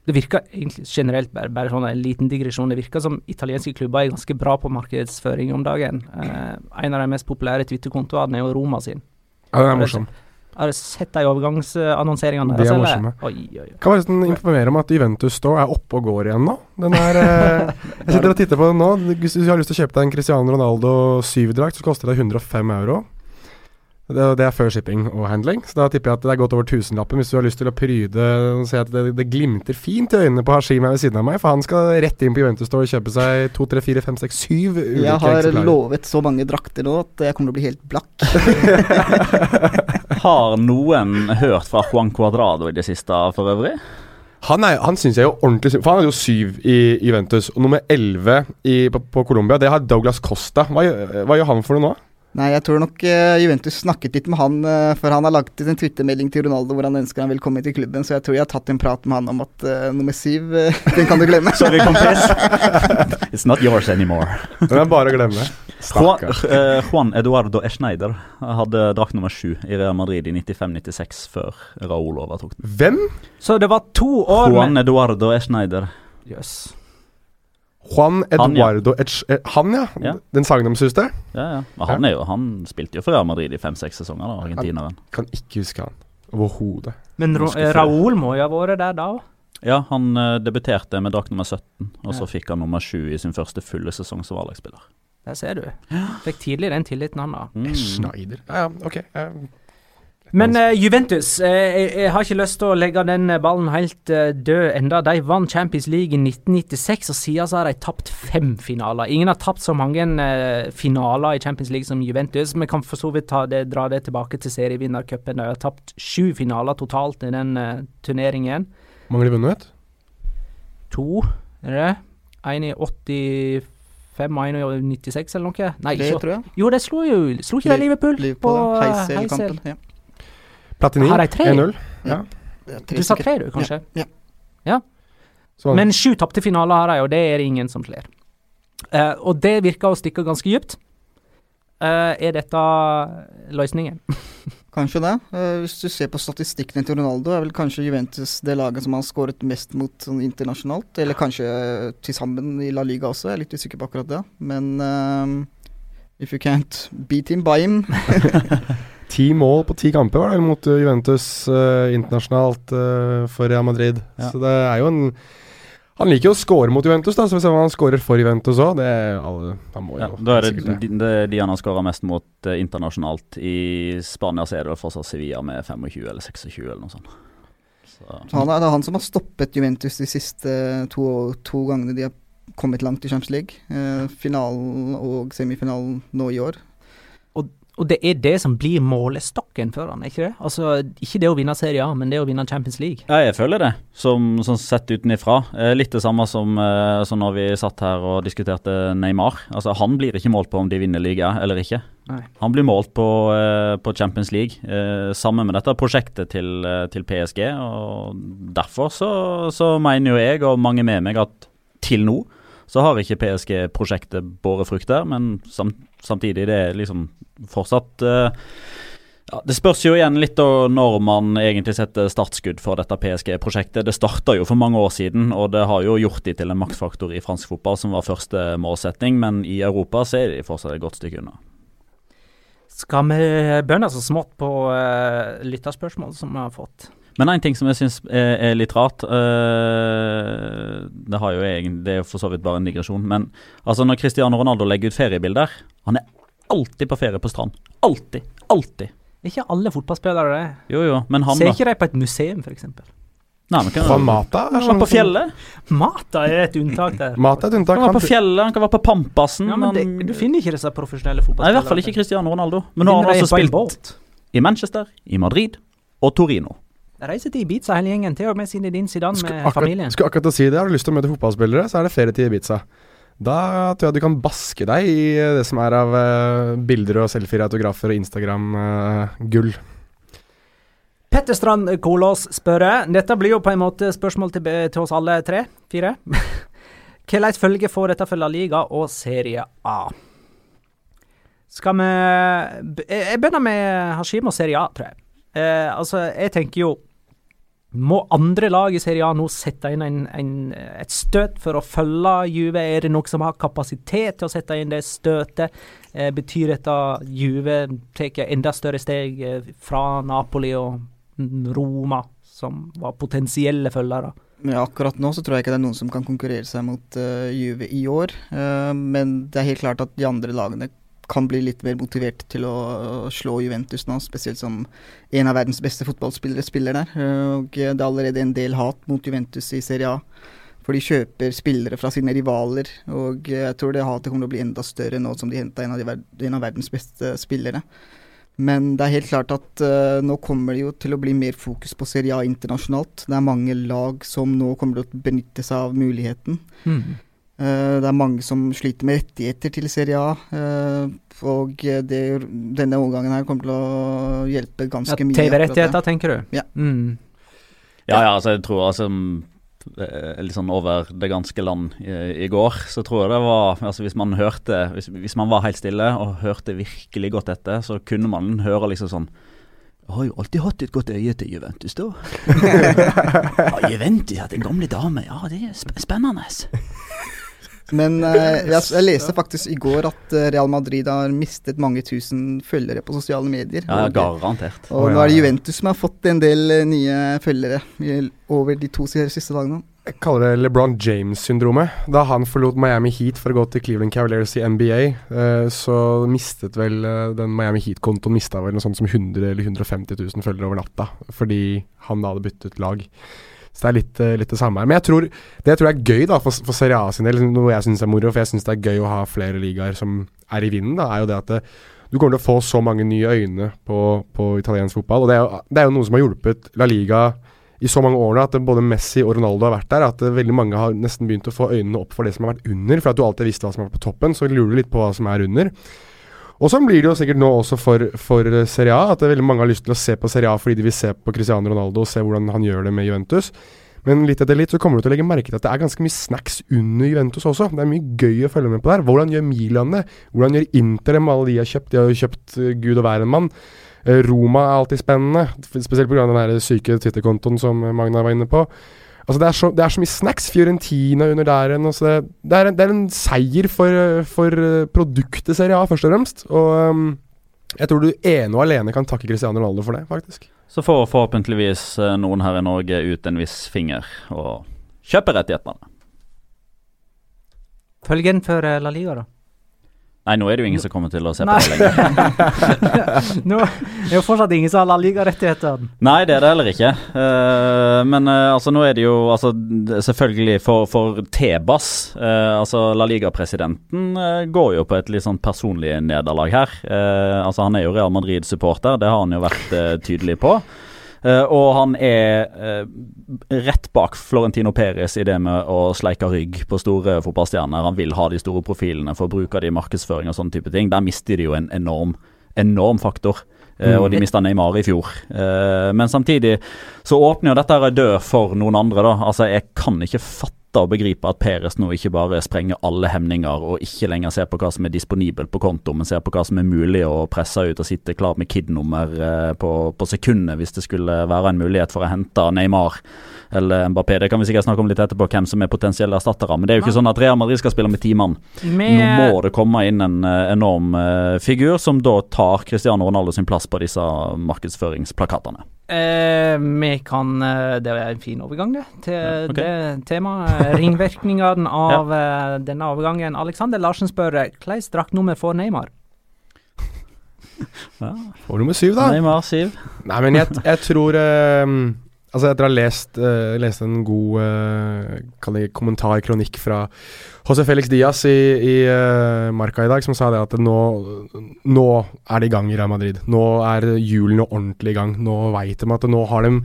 Det virker egentlig generelt, bare, bare sånn en liten digresjon, det virker som italienske klubber er ganske bra på markedsføring om dagen. Uh, en av de mest populære Twitter-kontoene er jo Roma sin.
Ja, den er morsom.
Har du sett de overgangsannonseringene?
De er morsomme. Oi, oi, oi. Kan forresten informere om at Juventus Store er oppe og går igjen nå. Den er, eh, jeg sitter og titter på den nå. Hvis du har lyst til å kjøpe deg en Cristiano Ronaldo 7-drakt, så koster det 105 euro. Det, er før shipping og handling, så da tipper jeg at det er godt over tusenlappen hvis du har lyst til å pryde og se at det, det glimter fint i øynene på Hashim her ved siden av meg, for han skal rett inn på Juventus Store og kjøpe seg 2, 3, 4, 5, 6, 7 ulike
Jeg har eksemplarer. lovet så mange drakter nå at jeg kommer til å bli helt blakk.
har noen hørt fra Juan Cuadrado i det siste, for øvrig?
Han, er, han syns jeg jo ordentlig For han hadde jo syv i Juventus, og nummer elleve på, på Colombia, det har Douglas Costa. Hva, hva gjør han for noe nå?
Nei, jeg tror nok uh, Juventus snakket litt med han, uh, for han har lagt ut en twittermelding til Ronaldo hvor han ønsker han velkommen til klubben, så jeg tror jeg har tatt en prat med han om at uh, nummer syv, den kan du glemme.
Sorry, kompis. It's not yours anymore.
Den er bare å glemme.
Juan, Juan Eduardo Eschneider hadde drakt nummer sju i Real Madrid i 95-96, før Raúl overtok den.
Hvem?
Så det var to år
Juan Eduardo Eschneider.
Jøss. Yes.
Juan Eduardo han, ja. Eh, han, ja. ja. Den sagnomsuste?
Ja, ja. Men han, jo, han spilte jo for Real Madrid i fem-seks sesonger, da, argentineren.
Kan ikke huske han overhodet.
Men Raúl må jo ha vært der da?
Ja, han uh, debuterte med drakt nummer 17, og så fikk han nummer 7 i sin første fulle sesong som A-lagsspiller.
Der ser du. Fikk tidlig den tilliten han
da. Mm. Schneider. Ja, ja, ok.
Men uh, Juventus, uh, jeg, jeg har ikke lyst til å legge den ballen helt uh, død enda. De vant Champions League i 1996, og siden så har de tapt fem finaler. Ingen har tapt så mange eh, finaler i Champions League som Juventus. Vi kan for så vidt ta det, dra det tilbake til serievinnercupen. De har tapt sju finaler totalt i den eh, turneringen.
Mange har de vunnet?
To, er det det? En i 85 og en i 96 eller noe? Nei,
Det
ikke
tror jeg.
Jo, det slo jo Slo ikke det Liverpool,
Liverpool,
på eh,
Heisel-kampen. Ja.
Platini
Har de tre?
1-0. Ja.
Du sa tre, du, kanskje?
Ja.
Ja.
Så,
Men sju tapte finaler har de, og det er det ingen som slår. Uh, og det virker å stikke ganske dypt. Uh, er dette løsningen?
Kanskje det. Uh, hvis du ser på statistikkene til Ronaldo, er vel kanskje Juventus det laget som har skåret mest mot sånn internasjonalt. Eller kanskje uh, til sammen i La Liga også, jeg er litt usikker på akkurat det. Men eh, if you can't beat him, buy him.
Ti mål på ti kamper var det mot eh, Juventus eh, internasjonalt eh, for Real Madrid.
Ja.
Så det er jo en Han liker jo å score mot Juventus, da, så vi ser hva han scorer for Juventus òg. Det alle Han må jo
Ja, da er det de, det de han har skåra mest mot eh, internasjonalt. I Spania så er det fortsatt Sevilla med 25 eller 26 eller noe sånt. Så,
Så han er, det er han som har stoppet Juventus de siste to, to gangene de har kommet langt i Champions League. Eh, finalen og semifinalen nå i år.
Og det er det som blir målestokken for han, ikke det? Altså, ikke det å vinne Serie A, men det å vinne Champions League.
Ja, jeg føler det, som, som sett utenifra. Eh, litt det samme som, eh, som når vi satt her og diskuterte Neymar. Altså, Han blir ikke målt på om de vinner liga eller ikke.
Nei.
Han blir målt på, eh, på Champions League, eh, sammen med dette prosjektet til, eh, til PSG. og Derfor så, så mener jo jeg, og mange med meg, at til nå så har ikke PSG-prosjektet båret frukter, men samt, samtidig det er liksom fortsatt eh, ja, Det spørs jo igjen litt når man egentlig setter startskudd for dette PSG-prosjektet. Det starta jo for mange år siden, og det har jo gjort de til en maktfaktor i fransk fotball, som var første målsetting, men i Europa så er de fortsatt et godt stykke unna.
Skal vi bønne så smått på uh, lytterspørsmål som vi har fått?
Men en ting som jeg syns er, er litt rart eh, Det har jo egentlig, det er jo for så vidt bare en digresjon, men altså når Cristiano Ronaldo legger ut feriebilder Han er alltid på ferie på strand. Alltid. Alltid.
Ikke alle fotballspillere det?
Jo, jo, men han,
Ser
da?
ikke de på et museum, f.eks.?
Nei, men kan,
Juan Mata
han
sånn
var på fjellet.
Mata er et unntak der.
Mata er et unntak.
Han var på fjellet, han kan være på Pampasen.
Ja, men det, du finner ikke disse profesjonelle
Nei, I hvert fall ikke Cristiano Ronaldo. Men nå har han
også
altså spilt i Manchester, i Madrid og Torino.
Reiser til Ibiza hele gjengen, til og med Zinedine Zidane
Skulle
med familien.
skulle akkurat å si det. Har du lyst til å møte fotballspillere, så er det ferie til Ibiza. Da tror jeg du kan baske deg i det som er av eh, bilder og selfier, autografer og Instagram-gull.
Petter Strand Kolås spør Dette blir jo på en måte spørsmål til, til oss alle tre. Fire. Hvilket følge får dette for La Liga og Serie A? Skal vi Jeg begynner med Hashim og Serie A, tror jeg. Eh, altså, jeg tenker jo Må andre lag i Serie A nå sette inn en, en, et støt for å følge Juve? Er det noen som har kapasitet til å sette inn det støtet? Eh, betyr dette Juve tar enda større steg eh, fra Napoli og Roma, som var potensielle følgere?
Ja, akkurat nå så tror jeg ikke det er noen som kan konkurrere seg mot uh, Juve i år. Uh, men det er helt klart at de andre lagene kan bli litt mer motivert til å slå Juventus nå, spesielt som en av verdens beste fotballspillere spiller der. Eh, og det er allerede en del hat mot Juventus i Serie A. For de kjøper spillere fra sine rivaler, og jeg tror det hatet kommer til å bli enda større nå som de henta en, en av verdens beste spillere. Men det er helt klart at uh, nå kommer det jo til å bli mer fokus på Serie A internasjonalt. Det er mange lag som nå kommer til å benytte seg av muligheten. Eh, det er mange som sliter med rettigheter til Serie A. eh, og det, denne overgangen her kommer til å hjelpe ganske
Ja,
mye.
TV-rettigheter, tenker du?
Ja.
Mm.
Ja, ja, altså jeg tror altså eh, Litt sånn over det ganske land i, i går, så tror jeg det var altså Hvis man hørte hvis, hvis man var helt stille og hørte virkelig godt etter, så kunne man høre liksom sånn jeg har jo alltid hatt et godt øye til Juventus, da. ja, Juventus, ja, den gamle dame. Ja, det er sp spennende.
Men eh, jeg, jeg leste faktisk i går at eh, Real Madrid har mistet mange tusen følgere på sosiale medier.
Ja,
Og-
garantert.
Og nå er det Juventus som har fått en del eh, nye følgere i, over de to siste dagene.
jeg kaller det LeBron James-syndromet. Da han forlot Miami Heat for å gå til Cleveland Cavaliers i NBA, eh, så mistet vel den Miami Heat-kontoen mista vel noe sånt som 100 eller 150 000 følgere over natta, fordi han da hadde byttet lag. Så det er litt, eh, litt det samme her. Men jeg tror, det jeg er gøy da, for, for Serie A sin del, noe jeg syns er moro, for jeg syns det er gøy å ha flere ligaer som er i vinden, da, er jo det at det, du kommer til å få så mange nye øyne på, på italiensk fotball. Og det er, jo, det er jo noe som har hjulpet La Liga i så mange år nå at både Messi og Ronaldo har vært der, at veldig mange har nesten begynt å få øynene opp for det som har vært under. For at du alltid visste hva som var på toppen, så lurer du litt på hva som er under. Og sånn blir det jo sikkert nå også for, for Serie A, at veldig mange har lyst til å se på Serie A fordi de vil se på Cristiano Ronaldo og se hvordan han gjør det med Juventus. Men litt etter litt så kommer du til å legge merke til at det er ganske mye snacks under Juventus også. Det er mye gøy å følge med på der. Hvordan gjør Milan det? Hvordan gjør Inter det med alle de har kjøpt? De har jo kjøpt uh, gud og hver en mann. Uh, Roma er alltid spennende, spesielt pga. den syke Twitter-kontoen som Magna var inne på. Altså det, er så, det er så mye snacks. Fiorentina under der igjen. Altså det, det, er, det, er en seier for, for produktet Serie A, først og fremst. Og um, jeg tror du ene og alene kan takke Cristiano Ronaldo for det, faktisk.
Så får forhåpentligvis noen her i Norge ut en viss finger og kjøper rettighetene.
Følgen for La Liga, da?
Nei, nå er det jo ingen som kommer til å se på det lenger.
nå er det jo fortsatt ingen som har La Liga-rettigheter.
Nei, det er det heller ikke. Uh, men uh, altså, nå er det jo altså, selvfølgelig for, for Tebas uh, Altså, La Liga-presidenten går jo på et litt sånn personlig nederlag her. altså, Han er jo Real Madrid-supporter, det har han jo vært tydelig på. Uh, og han er uh, rett bak Florentino Perez i det med å sleike rygg på store fotballstjerner. Han vil ha de store profilene for å bruke de i markedsføring og sånne type ting. Der mister de jo en enorm, enorm faktor. Uh, mm. Og de mista Neymar i fjor. men samtidig så åpner jo dette en dør for noen andre, da. Altså, jeg kan ikke fatte å begripe at Peres nå ikke bare sprenger alle hemninger og ikke lenger ser på hva som er disponibelt på konto, men ser på hva som er mulig å presse ut og sitte klar med KID-nummer eh, på, på sekundet hvis det skulle være en mulighet for å hente Neymar eller Mbappé. Det kan vi sikkert snakke om litt etterpå, hvem som er potensielle erstattere. Men det er jo ikke sånn at Real Madrid skal spille med ti mann. Nå må det komme inn en uh, enorm uh, figur som da tar Cristiano Ronaldo sin plass på disse markedsføringsplakatene.
Eh, vi kan Det er en fin overgang, det, til ja, okay. det temaet. Ringvirkningene av ja. denne overgangen. Alexander Larsen spør hvilket draktnummer får Neymar?
Ja. Får nummer syv, da.
Neymar syv.
Nei, men jeg, jeg tror uh, Altså, etter å ha lest, uh, lest en god uh, kommentar, kronikk fra José Felix Diaz i, i uh, Marca i dag, som sa det at nå, nå er det i gang i Real Madrid. Nå er hjulene ordentlig i gang. Nå veit de at nå har de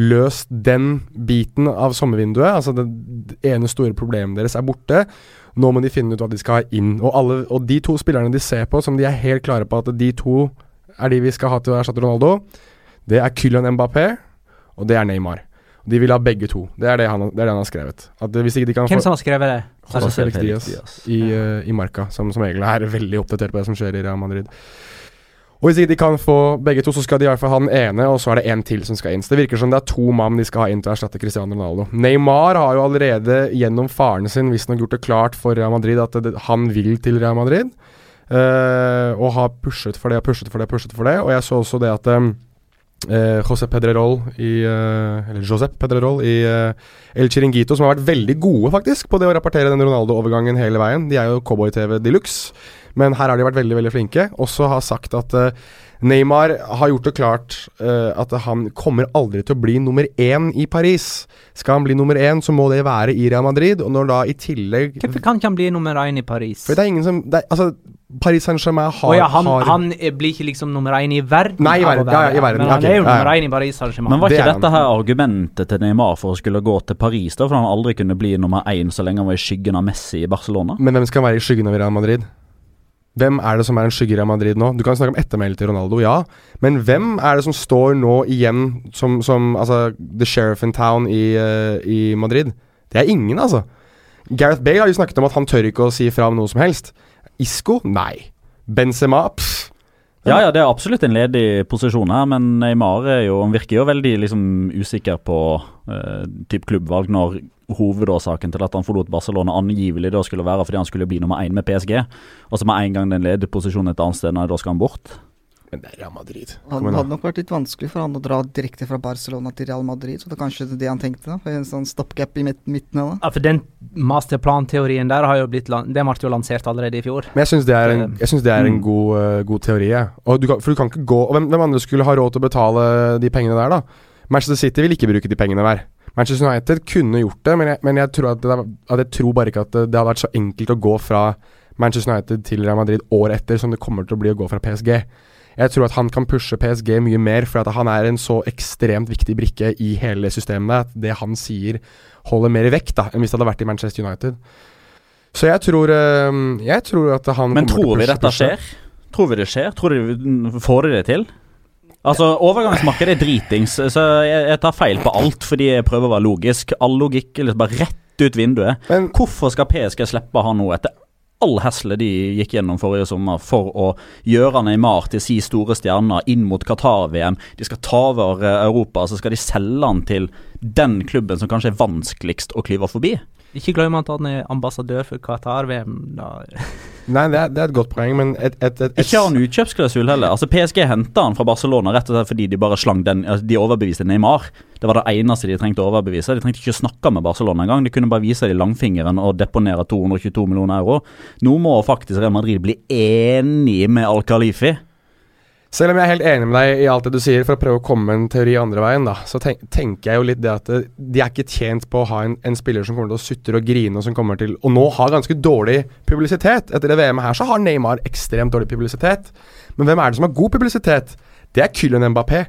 løst den biten av sommervinduet. Altså det, det ene store problemet deres er borte. Nå må de finne ut hva de skal ha inn. Og, alle, og de to spillerne de ser på, som de er helt klare på at de to er de vi skal ha til å erstatte Ronaldo, det er Kylian Mbappé og det er Neymar. De vil ha begge to. Det er det han, det er det han har skrevet.
Hvem som har skrevet det?
Altså, Felix Diaz i, uh, i Marca, som som regel er veldig oppdatert på det som skjer i Real Madrid. Og Hvis ikke de kan få begge to, så skal de i hvert fall ha den ene, og så er det en til som skal inn. Så Det virker som det er to mann de skal ha inn til å erstatte Cristiano Ronaldo. Neymar har jo allerede gjennom faren sin visstnok gjort det klart for Real Madrid at det, han vil til Real Madrid. Uh, og har pushet for det og pushet for det og pushet for det. Og jeg så også det at um, Josep Pedrerol i uh, Eller Josep Pedrerol i uh, El Chiringuito, som har vært veldig gode faktisk på det å rapportere den Ronaldo-overgangen hele veien. De er jo Cowboy-TV de luxe, men her har de vært veldig veldig flinke. Også har sagt at Neymar har gjort det klart at han kommer aldri til å bli nummer én i Paris. Skal han bli nummer én, så må det være i Real Madrid. Og når da i tillegg
Hvorfor kan ikke han bli nummer én i Paris?
For det er ingen som det er, Altså Paris Saint-Germain har,
oh ja, han, har han, blir ikke liksom nummer én i verden?
Nei, i verden, ja, ja, i verden.
Men han okay, er jo nummer én i Paris Saint-Germain.
Men var ikke dette her argumentet til Neymar for å skulle gå til Paris, da? For han aldri kunne bli nummer én så lenge han var i skyggen av Messi i Barcelona?
Men hvem skal være i skyggen av Real Madrid? Hvem er det som er en skygge Real Madrid nå? Du kan snakke om ettermælet til Ronaldo, ja. Men hvem er det som står nå igjen som, som altså, the sheriff in town i, uh, i Madrid? Det er ingen, altså. Gareth Bale har jo snakket om at han tør ikke å si fra om noe som helst. Isco? Nei. Benzema? Pff.
Ja, ja, det er absolutt en ledig posisjon her, men Neymar er jo, han virker jo veldig liksom, usikker på uh, typ klubbvalg når hovedårsaken til at han forlot Barcelona angivelig da skulle være fordi han skulle bli nummer én med PSG. Og så med en gang den ledige posisjonen et annet sted, nei, da skal han bort.
Men det er Real Madrid.
Han
Kom igjen,
hadde nok vært litt vanskelig for han å dra direkte fra Barcelona til Real Madrid, så det er kanskje det han tenkte. da, for En sånn stoppgap i midt- midten av det.
Ja, for den masterplan-teorien der har jo blitt det Den ble jo lansert allerede i fjor.
Men jeg syns det er en, synes det er en
Mm.
god, uh, god teori. jeg. Og du kan, for du kan ikke gå og hvem, hvem andre skulle ha råd til å betale de pengene der, da? Manchester City vil ikke bruke de pengene der. Manchester United kunne gjort det, men jeg, men jeg, tror, at det, at jeg tror bare ikke at det, det hadde vært så enkelt å gå fra Manchester United til Real Madrid året etter som det kommer til å bli å gå fra PSG. Jeg tror at han kan pushe PSG mye mer, for at han er en så ekstremt viktig brikke i hele systemet at det han sier holder mer vekt da, enn hvis det hadde vært i Manchester United. Så jeg tror, eh, jeg tror at han
Men
å
tror vi dette skjer? Tror vi det skjer? Tror de Får de det til? Altså, Overgangsmarkedet er dritings, så jeg, jeg tar feil på alt fordi jeg prøver å være logisk. All logikk er liksom bare rett ut vinduet.
Men
Hvorfor skal PSG slippe han nå, etter all hesle de gikk gjennom forrige sommer, for å gjøre Neymar til si store stjerner inn mot Qatar-VM? De skal ta over eh, Europa, så skal de selge han til den klubben som kanskje er vanskeligst å klyve forbi.
Ikke glem at han er ambassadør for Qatar-VM. da.
Nei, det er, det er et godt poeng, men et, et, et, et
Ikke har han utkjøpsklausul heller. Altså PSG henta han fra Barcelona rett og slett fordi de bare slang den altså De overbeviste Neymar. Det var det eneste de trengte å overbevise. De trengte ikke å snakke med Barcelona engang. De kunne bare vise dem langfingeren og deponere 222 millioner euro. Nå må faktisk Real Madrid bli enig med Al-Khalifi.
Selv om jeg er helt enig med deg i alt det du sier, for å prøve å komme med en teori andre veien, da, så tenk, tenker jeg jo litt det at eh, de er ikke tjent på å ha en, en spiller som kommer til å sutre og grine, og som kommer til Og nå har ganske dårlig publisitet. Etter det VM-et her så har Neymar ekstremt dårlig publisitet. Men hvem er det som har god publisitet? Det er Kylian Mbappé.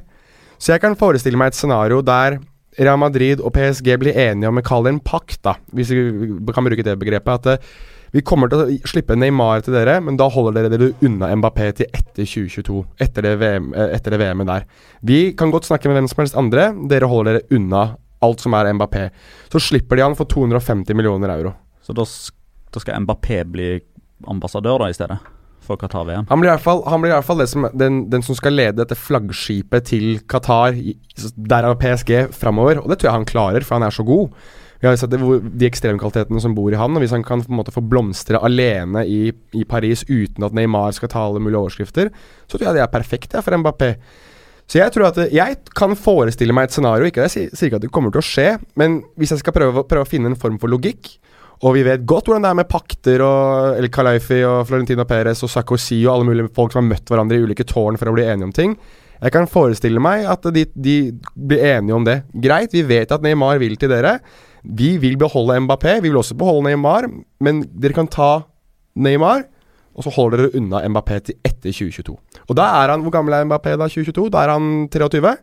Så jeg kan forestille meg et scenario der Real Madrid og PSG blir enige om å kalle det en pakt, da, hvis vi kan bruke det begrepet. At eh, vi kommer til å slippe Neymar til dere, men da holder dere dere unna Mbappé til etter 2022. Etter det, VM, eh, etter det VM-et der. Vi kan godt snakke med hvem som helst andre. Dere holder dere unna alt som er Mbappé. Så slipper de han for 250 millioner euro.
Så da, da skal Mbappé bli ambassadør da i stedet? For Qatar-VM?
Han blir i hvert fall, han blir i hvert fall det som, den, den som skal lede dette flaggskipet til Qatar, derav PSG, framover. Og det tror jeg han klarer, for han er så god. Vi har sett det, hvor, de ekstremkvalitetene som bor i han, og hvis han kan på en måte få blomstre alene i, i Paris uten at Neymar skal ta alle mulige overskrifter, så tror jeg det er perfekt ja, for Mbappé. Så jeg tror at Jeg kan forestille meg et scenario, ikke, jeg sier ikke at det kommer til å skje, men hvis jeg skal prøve, prøve å finne en form for logikk, og vi vet godt hvordan det er med pakter og El Khalifi og Florentino Perez og Sarkozy og alle mulige folk som har møtt hverandre i ulike tårn for å bli enige om ting. Jeg kan forestille meg at de, de blir enige om det. Greit, vi vet at Neymar vil til dere. Vi vil beholde Mbappé, vi vil også beholde Neymar, men dere kan ta Neymar, og så holder dere unna Mbappé til etter 2022. Og da er han Hvor gammel er Mbappé da? 2022? Da er han 23?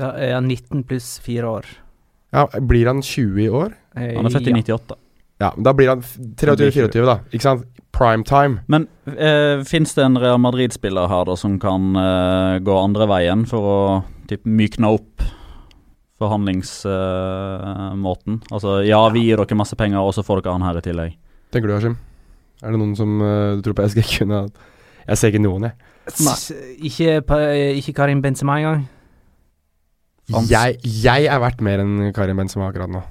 Da er han 19 pluss 4 år.
Ja, Blir han 20 i år?
Eh,
Han er født i 98, da.
Ja, da blir han 23-24, da. Ikke sant? Prime time.
Men eh, fins det en Real Madrid-spiller her da som kan eh, gå andre veien for å typ, mykne opp forhandlingsmåten? altså ja, vi gir dere masse penger, og så får dere han her i tillegg.
Tenker du, Hashim? Er det noen som uh, du tror PSG kunne hatt? Jeg ser ikke noen, jeg.
Ikke, ikke Karim Benzema engang.
Jeg, jeg er verdt mer enn Karim Benzema akkurat nå.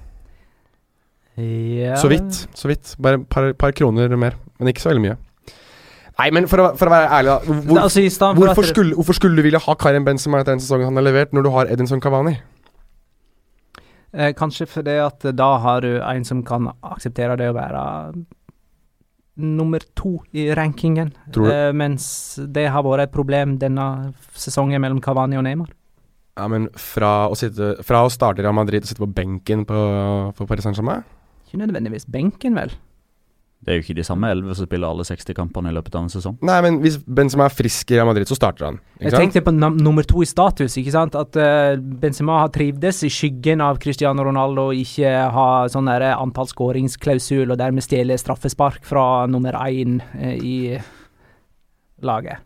Ja.
Så vidt. så vidt Bare et par, par kroner mer, men ikke så veldig mye. Nei, men for å, for å være ærlig, da. Hvor,
altså,
hvorfor, skulle, hvorfor skulle du ville ha Karim Benzema etter den sesongen han har levert, når du har Edinson Cavani?
Eh, kanskje fordi at da har du en som kan akseptere det å være nummer to i rankingen. Eh, mens det har vært et problem denne sesongen mellom Cavani og Neymar.
Ja, men fra å, sitte, fra å starte i Real Madrid og sitte på benken på, på Paris Saint-Germain
Ikke nødvendigvis benken, vel.
Det er jo ikke de samme elleve som spiller alle 60 kampene i løpet av en sesong.
Nei, men hvis Benzema er frisk i Real Madrid, så starter han. Ikke
Jeg tenkte på nummer to i status. ikke sant? At uh, Benzema har trivdes i skyggen av Cristiano Ronaldo og ikke har sånn der antall skåringsklausul og dermed stjele straffespark fra nummer én uh, i laget.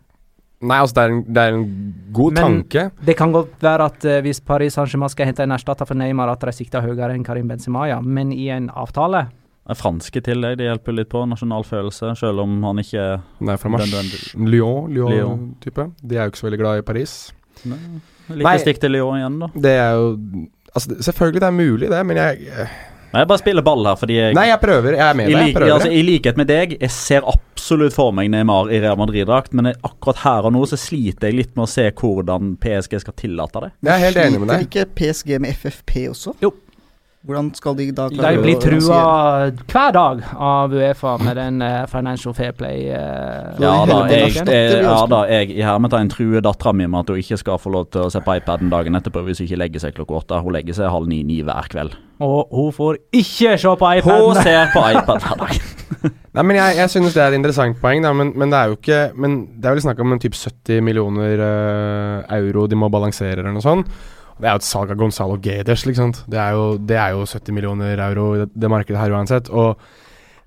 Nei, altså, det er en, det er en god
Men-
tanke.
Det kan godt være at uh, hvis Paris Saint-Germain skal hente en erstatter for Neymar, at de sikter høyere enn Karim Benzema, ja. Men i en avtale
Det er franske tillegg, det hjelper litt på. Nasjonal følelse, selv om han ikke
Nei, fra Mars.
Den-
Lyon,
Lyon.
Lyon-type. De er jo ikke så veldig glad i Paris.
Like
Nei.
stikk til Lyon igjen, da.
Det er jo Altså, selvfølgelig det er mulig, det, men jeg
Nei, Jeg bare spiller ball her, fordi jeg
Nei, jeg prøver. Jeg er med deg.
lik,
Jeg prøver.
altså, I likhet med deg, jeg ser absolutt for meg Neymar i Real Madrid-drakt, men jeg, akkurat her og nå så sliter jeg litt med å se hvordan PSG skal tillate det.
Jeg er helt enig med deg.
Sliter ikke PSG med FFP også?
Jo.
Hvordan skal de da klare De
blir
å
trua hver dag av Uefa med den uh, financial fair play. uh,
Ja da, jeg, jeg, ja, da, jeg i hermetegn truer dattera mi med at hun ikke skal få lov til å se på iPaden dagen etterpå hvis hun ikke legger seg klokka åtte. Hun legger seg halv ni-ni hver kveld.
Og hun får ikke se på
Hun ser på iPad hver dag.
Nei, men Jeg, jeg synes det er et interessant poeng, da, men, men det er jo ikke Men det er vel snakk om en typ 70 millioner uh, euro de må balansere, eller noe sånt. Det er jo et salg av Gonzalo Gedes, liksom. Det er, jo, det er jo 70 millioner euro i det, det markedet her uansett. Og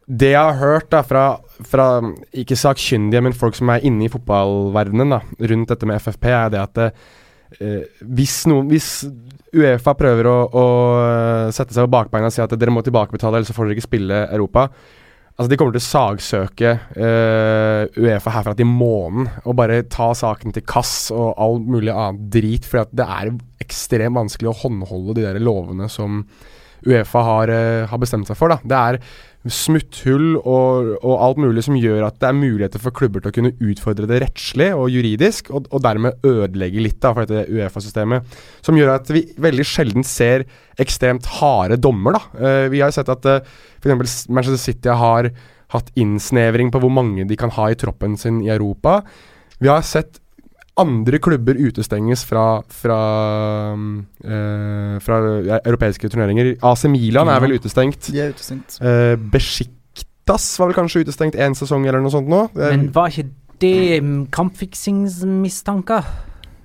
det jeg har hørt da fra, fra ikke sakkyndige, men folk som er inne i fotballverdenen da, rundt dette med FFP, er det at det, eh, hvis, noen, hvis Uefa prøver å, å eh, sette seg på bakbeina og si at dere må tilbakebetale, ellers får dere ikke spille Europa Altså De kommer til å sagsøke uh, Uefa herfra til månen og bare ta saken til kass og all mulig annet drit, for det er ekstremt vanskelig å håndholde de der lovene som Uefa har, uh, har bestemt seg for. da Det er smutthull og, og alt mulig som gjør at det er muligheter for klubber til å kunne utfordre det rettslig og juridisk, og, og dermed ødelegge litt da for dette Uefa-systemet. Som gjør at vi veldig sjelden ser ekstremt harde dommer. da Eh, Vi har sett at uh, f.eks. Manchester City har hatt innsnevring på hvor mange de kan ha i troppen sin i Europa. Vi har sett andre klubber utestenges fra, fra, eh, fra europeiske turneringer. AC Milan er vel utestengt.
De er utestengt.
Uh, Besiktas var vel kanskje utestengt én sesong eller noe sånt nå.
Men var ikke det kampfiksingsmistanker?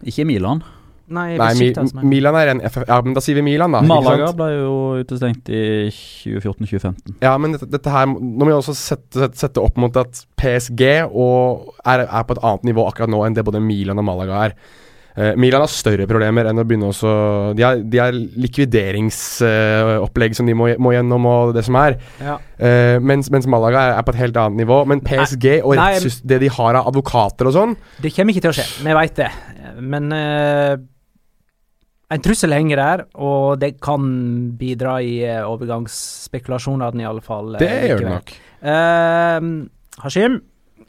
Ikke Milan.
Nei,
Nei, Mi
men-
Milan er en FF... Ja, men da sier vi Milan, da.
Malaga ble jo utestengt i 2014-2015.
Ja, men dette, dette her Nå må vi også sette, sette, sette opp mot at PSG og er, er på et annet nivå akkurat nå enn det både Milan og Malaga er. Eh, Milan har større problemer enn å begynne også De har, de har likvideringsopplegg som de må, må gjennom, og det som er.
Ja.
Eh, mens, mens Malaga er, er på et helt annet nivå. Men PSG og
Nei,
det de har av advokater og sånn
Det kommer ikke til å skje, vi veit det. Men eh, en trussel henger der, og det kan bidra i eh, overgangsspekulasjonene, i alle fall. eh,
Det gjør det nok.
Uh, Hashim,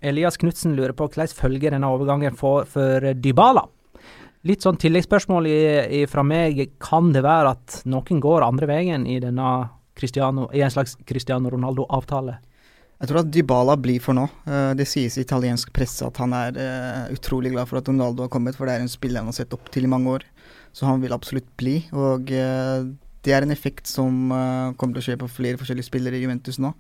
Elias Knutsen lurer på hvordan følger denne overgangen for, for Dybala? Litt sånn tilleggsspørsmål i, i, fra meg. Kan det være at noen går andre veien i denne Cristiano, i en slags Cristiano Ronaldo-avtale?
Jeg tror at Dybala blir for nå. Eh, det sies i italiensk presse at han er utrolig glad for at Ronaldo har kommet, for det er en spiller han har sett opp til i mange år. Så han vil absolutt bli. Og eh, det er en effekt som eh, kommer til å skje på flere forskjellige spillere i Juventus nå.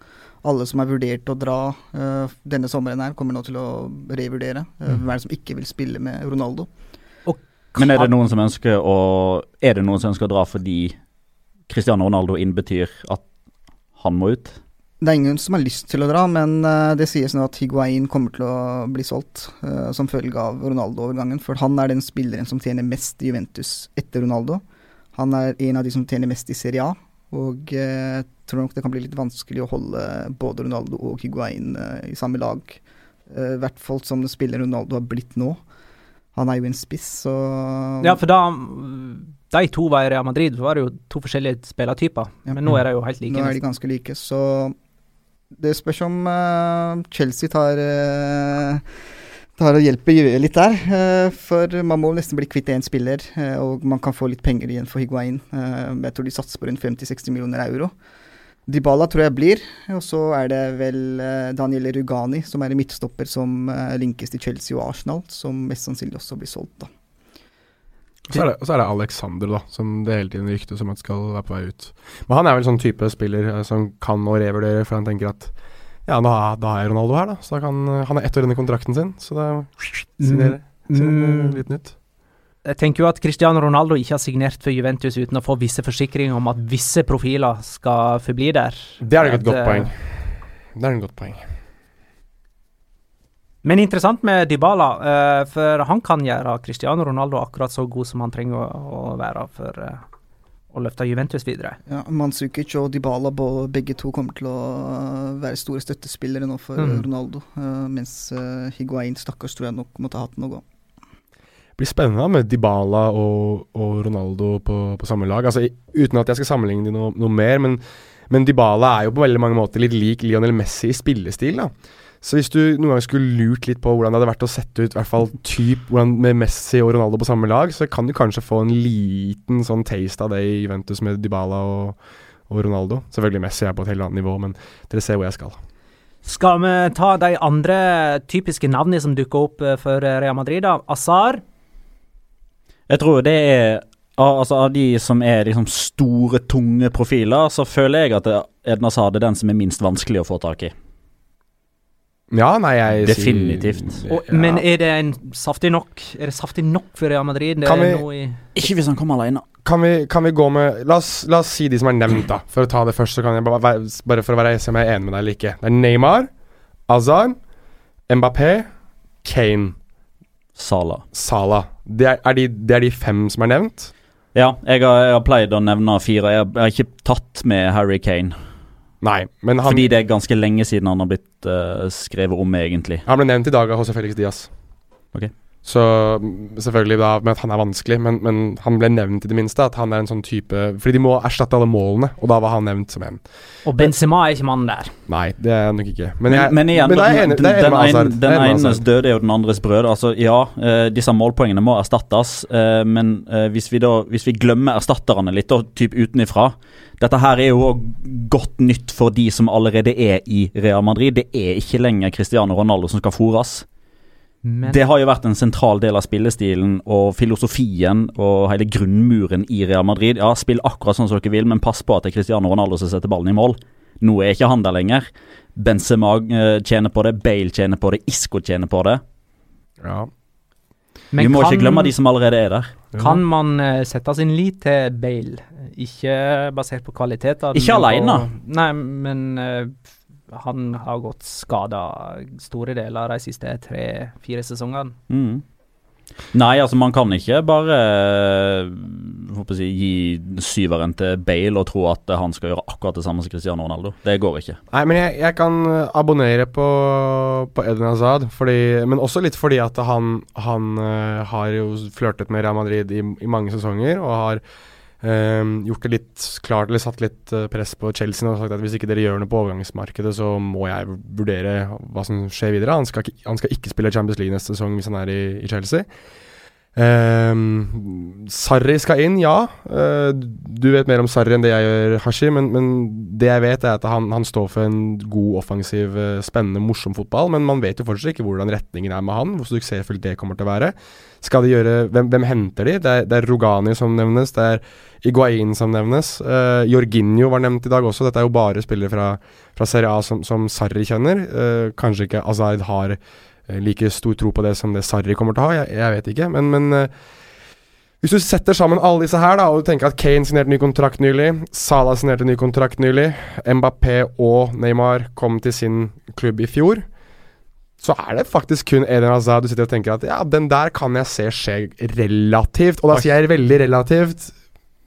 Alle som har vurdert å dra eh, denne sommeren her, kommer nå til å revurdere. Uh, Hvem er det som ikke vil spille med Ronaldo?
Men er det noen som ønsker å Er det noen som ønsker å dra fordi Cristiano Ronaldo innbetyr at han må ut?
Det er ingen som har lyst til å dra, men eh, det sies nå at Higuain kommer til å bli solgt uh, som følge av Ronaldo-overgangen. For han er den spilleren som tjener mest i Juventus etter Ronaldo. Han er en av de som tjener mest i Serie A. Og jeg tror nok det kan bli litt vanskelig å holde både Ronaldo og Higuain uh, i samme lag. I hvert fall som den spiller Ronaldo har blitt nå. Han er jo en spiss, så
Ja, for da de to var i Real Madrid, så var det jo to forskjellige spillertyper.
Ja.
Men nå er de jo helt like.
Nå er de ganske like, så det spørs om uh, Chelsea tar uh, Tar og hjelper litt der. Uh, for man må nesten bli kvitt én spiller, og man kan få litt penger igjen for Higuain. Jeg tror de satser på rundt 50-60 millioner euro. Dybala tror jeg blir, og så er det vel Daniel Rugani, som er en midtstopper som linkes til Chelsea og Arsenal, som mest sannsynlig også blir solgt, da.
Og så er, det, og så er det Alexander, da, som det hele tiden ryktes om at skal være på vei ut. Men han er vel sånn type spiller eh, som kan å revurdere, for han tenker at ja, da, da er Ronaldo her, da. Så da kan, han er ett år inne i kontrakten sin, så det signerer
Mm.
litt nytt.
Jeg tenker jo at Cristiano Ronaldo ikke har signert for Juventus uten å få visse forsikringer om at visse profiler skal forbli der.
Det er et godt
eh,
poeng. Det er et godt poeng.
Men interessant med Dybala, eh, for han kan gjøre Cristiano Ronaldo akkurat så god som han trenger å, å være for eh, å løfte Juventus videre.
Ja, Manzukic og Dybala begge to kommer til å øh, være store støttespillere nå for
Mm.
Ronaldo. mens Higuain, stakkars, tror jeg nok måtte ha hatt noe.
Det blir spennende med Dybala og, og Ronaldo på, på samme lag. Altså, uten at jeg skal sammenligne dem noe, noe mer, men Men Dybala er jo på veldig mange måter litt lik Lionel Messi i spillestil. da Så hvis du noen gang skulle lurt litt på hvordan det hadde vært å sette ut i hvert fall typ hvordan med Messi og Ronaldo på samme lag, så kan du kanskje få en liten sånn taste av det i Juventus med Dybala og, og Ronaldo. Selvfølgelig Messi er på et helt annet nivå, men dere ser hvor jeg skal.
Skal vi ta de andre typiske navnene som dukker opp eh, for Real Madrid? da? Azar,
Jeg tror det er Altså Av de som er liksom store, tunge profiler, så føler jeg at Edna Sade er den som er minst vanskelig å få tak i.
Ja, nei, jeg
Definitivt.
sier
og, men er det en saftig nok Er det saftig nok for Real Madrid? Det
Kan
er
vi-
i
Ikke hvis han kommer alene.
kan vi, kan vi gå med la oss, la oss si de som er nevnt, da. For å ta det først, så kan jeg bare, bare for å være se om jeg er enig med deg eller ikke. Det er Neymar, Azar, Mbappé, Kane,
Sala.
Salah. Det er, er, de, det er de fem som er nevnt?
Ja, jeg har, jeg har pleid å nevne fire. Jeg har, jeg har ikke tatt med Harry Kane.
Nei, men han,
Fordi det er ganske lenge siden han har blitt uh, skrevet om, egentlig.
han ble nevnt i dag av José Felix Diaz.
Ok.
Så selvfølgelig da med at han er vanskelig, men, men han ble nevnt i det minste. At han er en sånn type Fordi de må erstatte alle målene, og da var han nevnt som en.
Og Benzema er ikke mannen der.
Nei, det er han nok ikke. Men,
Men,
jeg,
men igjen,
men det er enig, det er
den, den
er med
enes død er jo den andres brød. Altså, ja, eh, disse målpoengene må erstattes, eh, men eh, hvis, vi da, hvis vi glemmer erstatterne litt, og typ utenifra Dette her er jo godt nytt for de som allerede er i Real Madrid. Det er ikke lenger Cristiano Ronaldo som skal fôres.
Men
Det har jo vært en sentral del av spillestilen og filosofien og hele grunnmuren i Real Madrid. Ja, Spill akkurat sånn som dere vil, men pass på at det er Cristiano Ronaldo som setter ballen i mål. Nå er ikke han der lenger. Benzema eh, tjener på det, Bale tjener på det, Isco tjener på det.
Ja.
Men
Vi må
kan-
ikke glemme de som allerede er der.
Kan man eh, sette sin lit til Bale? Ikke basert på kvaliteter.
Ikke alene. Og.
Nei, men eh, han har gått skada store deler av de siste tre-fire sesongene.
Mm. Nei, altså man kan ikke bare eh, håper jeg, si, gi syveren til Bale og tro at han skal gjøre akkurat det samme som Cristiano Ronaldo. Det går ikke.
Nei, men jeg, jeg kan eh, abonnere på, på Eden Hazard, fordi, men også litt fordi at han, han eh, har jo flørtet med Real Madrid i, i mange sesonger, og har eh, gjort det litt klart, eller satt litt eh, press på Chelsea og sagt at hvis ikke dere gjør noe på overgangsmarkedet, så må jeg vurdere hva som skjer videre. Han skal, ikke- han skal ikke spille Champions League neste sesong hvis han er i, i Chelsea. Um, Sarri skal inn, ja. Eh, du vet mer om Sarri enn det jeg gjør, Hashi, men, men det jeg vet, er at han, han står for en god, offensiv, eh, spennende, morsom fotball. Men man vet jo fortsatt ikke hvordan retningen er med han, hvor suksessfullt det kommer til å være. Skal de gjøre Hvem, hvem henter de? Det er, det er Rogani som nevnes, det er Iguain som nevnes. Uh, Jorginho var nevnt i dag også. Dette er jo bare spillere fra, fra Serie A som, som Sarri kjenner. Kanskje ikke Azaid har like stor tro på det som det Sarri kommer til å ha, jeg, jeg vet ikke. Men, men eh, hvis du setter sammen alle disse her, da, og du tenker at Kane signerte ny kontrakt nylig, Salah signerte ny kontrakt nylig, Mbappé og Neymar kom til sin klubb i fjor, så er det faktisk kun Eden Hazard du sitter og tenker at ja, den der kan jeg se skje relativt, og da sier jeg veldig relativt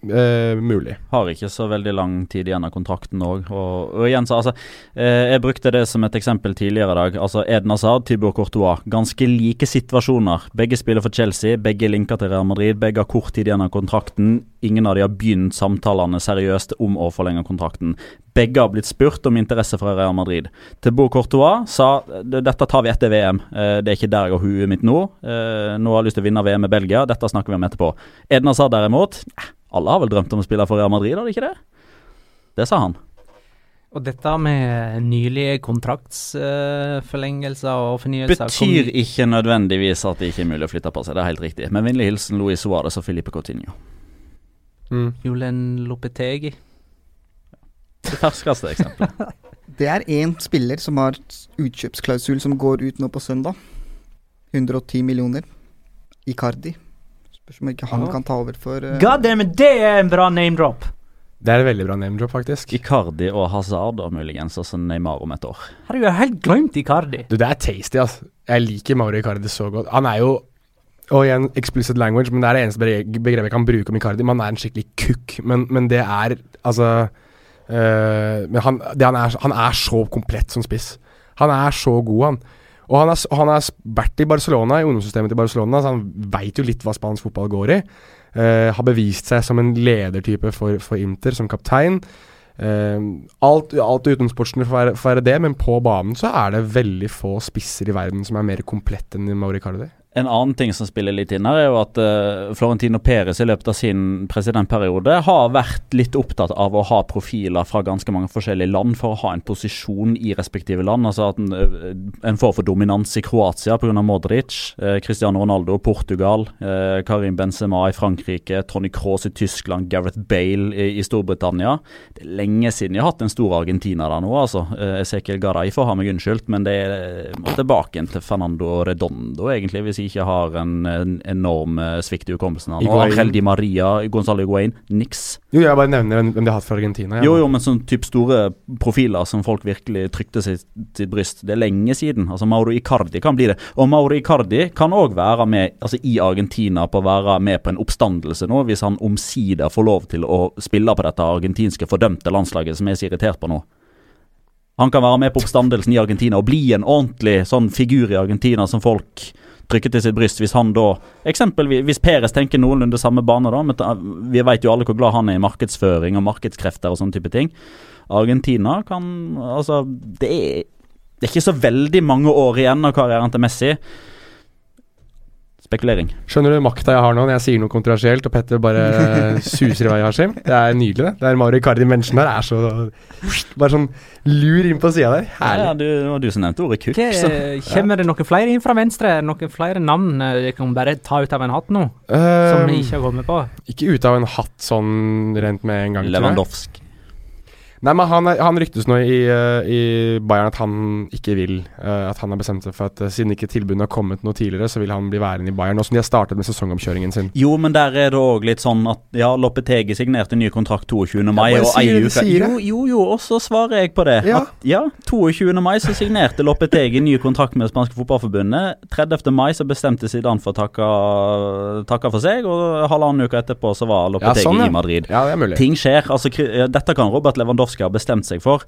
eh, mulig.
Har ikke så veldig lang tid igjen av kontrakten òg. Og, og igjen, så altså eh, Jeg brukte det som et eksempel tidligere i dag. Altså Edna Sard, Tibor Courtois. Ganske like situasjoner. Begge spiller for Chelsea, begge linker til Real Madrid. Begge har kort tid igjen av kontrakten. Ingen av de har begynt samtalene seriøst om å forlenge kontrakten. Begge har blitt spurt om interesse fra Real Madrid. Tibor Courtois sa dette tar vi etter VM. Eh, det er ikke der jeg har huet mitt nå. Eh, nå har jeg lyst til å vinne VM med Belgia. Dette snakker vi om etterpå. Edna Sard derimot eh, alle har vel drømt om å spille for Real Madrid, har de ikke det? Det sa han.
Og dette med nylige kontraktsforlengelser og fornyelser
Betyr ikke nødvendigvis at det ikke er mulig å flytte på seg, det er helt riktig. Men vennlig hilsen Luis Suárez og Filipe Coutinho.
Mm.
Julen Lopetegi.
Det ferskeste eksempelet.
Det er én spiller som har utkjøpsklausul som går ut nå på søndag. 110 millioner. Icardi. Spørs om ikke han
Ja.
kan ta over for uh,
God damn it, det er en bra name drop!
Det er en veldig bra name drop, faktisk.
Icardi og Hazard og muligens, også Neymar om et år.
Herregud, jeg har helt glemt Icardi.
Du, det er tasty, altså. Jeg liker Mauro Icardi så godt. Han er jo Og igjen, explicit language, men det er det eneste begrepet jeg kan bruke om Icardi. Man er en skikkelig kukk, men, men det er altså øh, Men han, det han, er, han er så komplett som spiss. Han er så god, han. Og han har han er vært i Barcelona, i ungdomssystemet til Barcelona, så han veit jo litt hva spansk fotball går i. Uh, har bevist seg som en ledertype for, for Inter, som kaptein. Uh, alt, alt uten sportslig får være, det, men på banen så er det veldig få spisser i verden som er mer komplett enn Mauri Cardi.
En annen ting som spiller litt inn her, er jo at uh, Florentino Perez i løpet av sin presidentperiode har vært litt opptatt av å ha profiler fra ganske mange forskjellige land for å ha en posisjon i respektive land. Altså at en, uh, en får for dominans i Kroatia pga. Modric, uh, Cristiano Ronaldo Portugal, Karim Benzema i Frankrike, Tony Cross i Tyskland, Gareth Bale i, i, Storbritannia. Det er lenge siden jeg har hatt en stor Argentina der nå, altså. Ezekiel Garay får ha meg unnskyldt, men det er tilbake til Fernando Redondo, egentlig. hvis ikke har en, en enorm eh, svikt i hukommelsen. Angel Di Maria, Gonzalo Higuain, niks.
Jo, jeg bare nevner hvem de har hatt fra Argentina.
Ja. Jo, jo, men sånn type store profiler som folk virkelig trykte sitt, sitt, bryst. Det er lenge siden. Altså Mauro Icardi kan bli det. Og Mauro Icardi kan òg være med altså i Argentina på å være med på en oppstandelse nå, hvis han omsider får lov til å spille på dette argentinske fordømte landslaget som er så irritert på nå. Han kan være med på oppstandelsen i Argentina og bli en ordentlig sånn figur i Argentina som folk trykke til sitt bryst hvis han da Eksempelvis hvis Peres tenker noenlunde samme bane, da. Men vi vet jo alle hvor glad han er i markedsføring og markedskrefter og sånne type ting. Argentina kan Altså, det er, det er ikke så veldig mange år igjen av karrieren til Messi spekulering.
Skjønner du makta jeg har nå når jeg sier noe kontroversielt, og Petter bare suser i vei, Hashim? Det er nydelig, det. Det er Mauri Cardi-mennesken der er så Bare sånn lur inn på sida der.
Herlig. Ja, du, det du som nevnte ordet kukk.
Kommer det noen flere inn fra venstre? Noen flere navn jeg kan bare ta ut av en hatt nå? Um, som vi ikke har kommet på?
Ikke ut av en hatt sånn rent med en gang.
Lewandowski.
Nei, men han, han, ryktes nå i, uh, i, Bayern at han ikke vil. Uh, at han har bestemt seg for at uh, siden ikke tilbudene har kommet noe tidligere, så vil han bli værende i Bayern. Nå som de har startet med sesongomkjøringen sin.
Jo, men der er det òg litt sånn at ja, Loppetegi signerte ny kontrakt 22. mai. Ja, og ei uke jo, jo, jo, og så svarer jeg på det. Ja. At, ja, 22. mai så signerte Loppetegi ny kontrakt med det spanske fotballforbundet. 30. mai så bestemte Zidane for å takke, takke for seg, og halvannen uke etterpå så var Loppetegi ja, sånn, i Madrid.
Ja, det er mulig.
Ting skjer. Altså, dette kan Robert Lewandowski Lewandowski har bestemt seg for.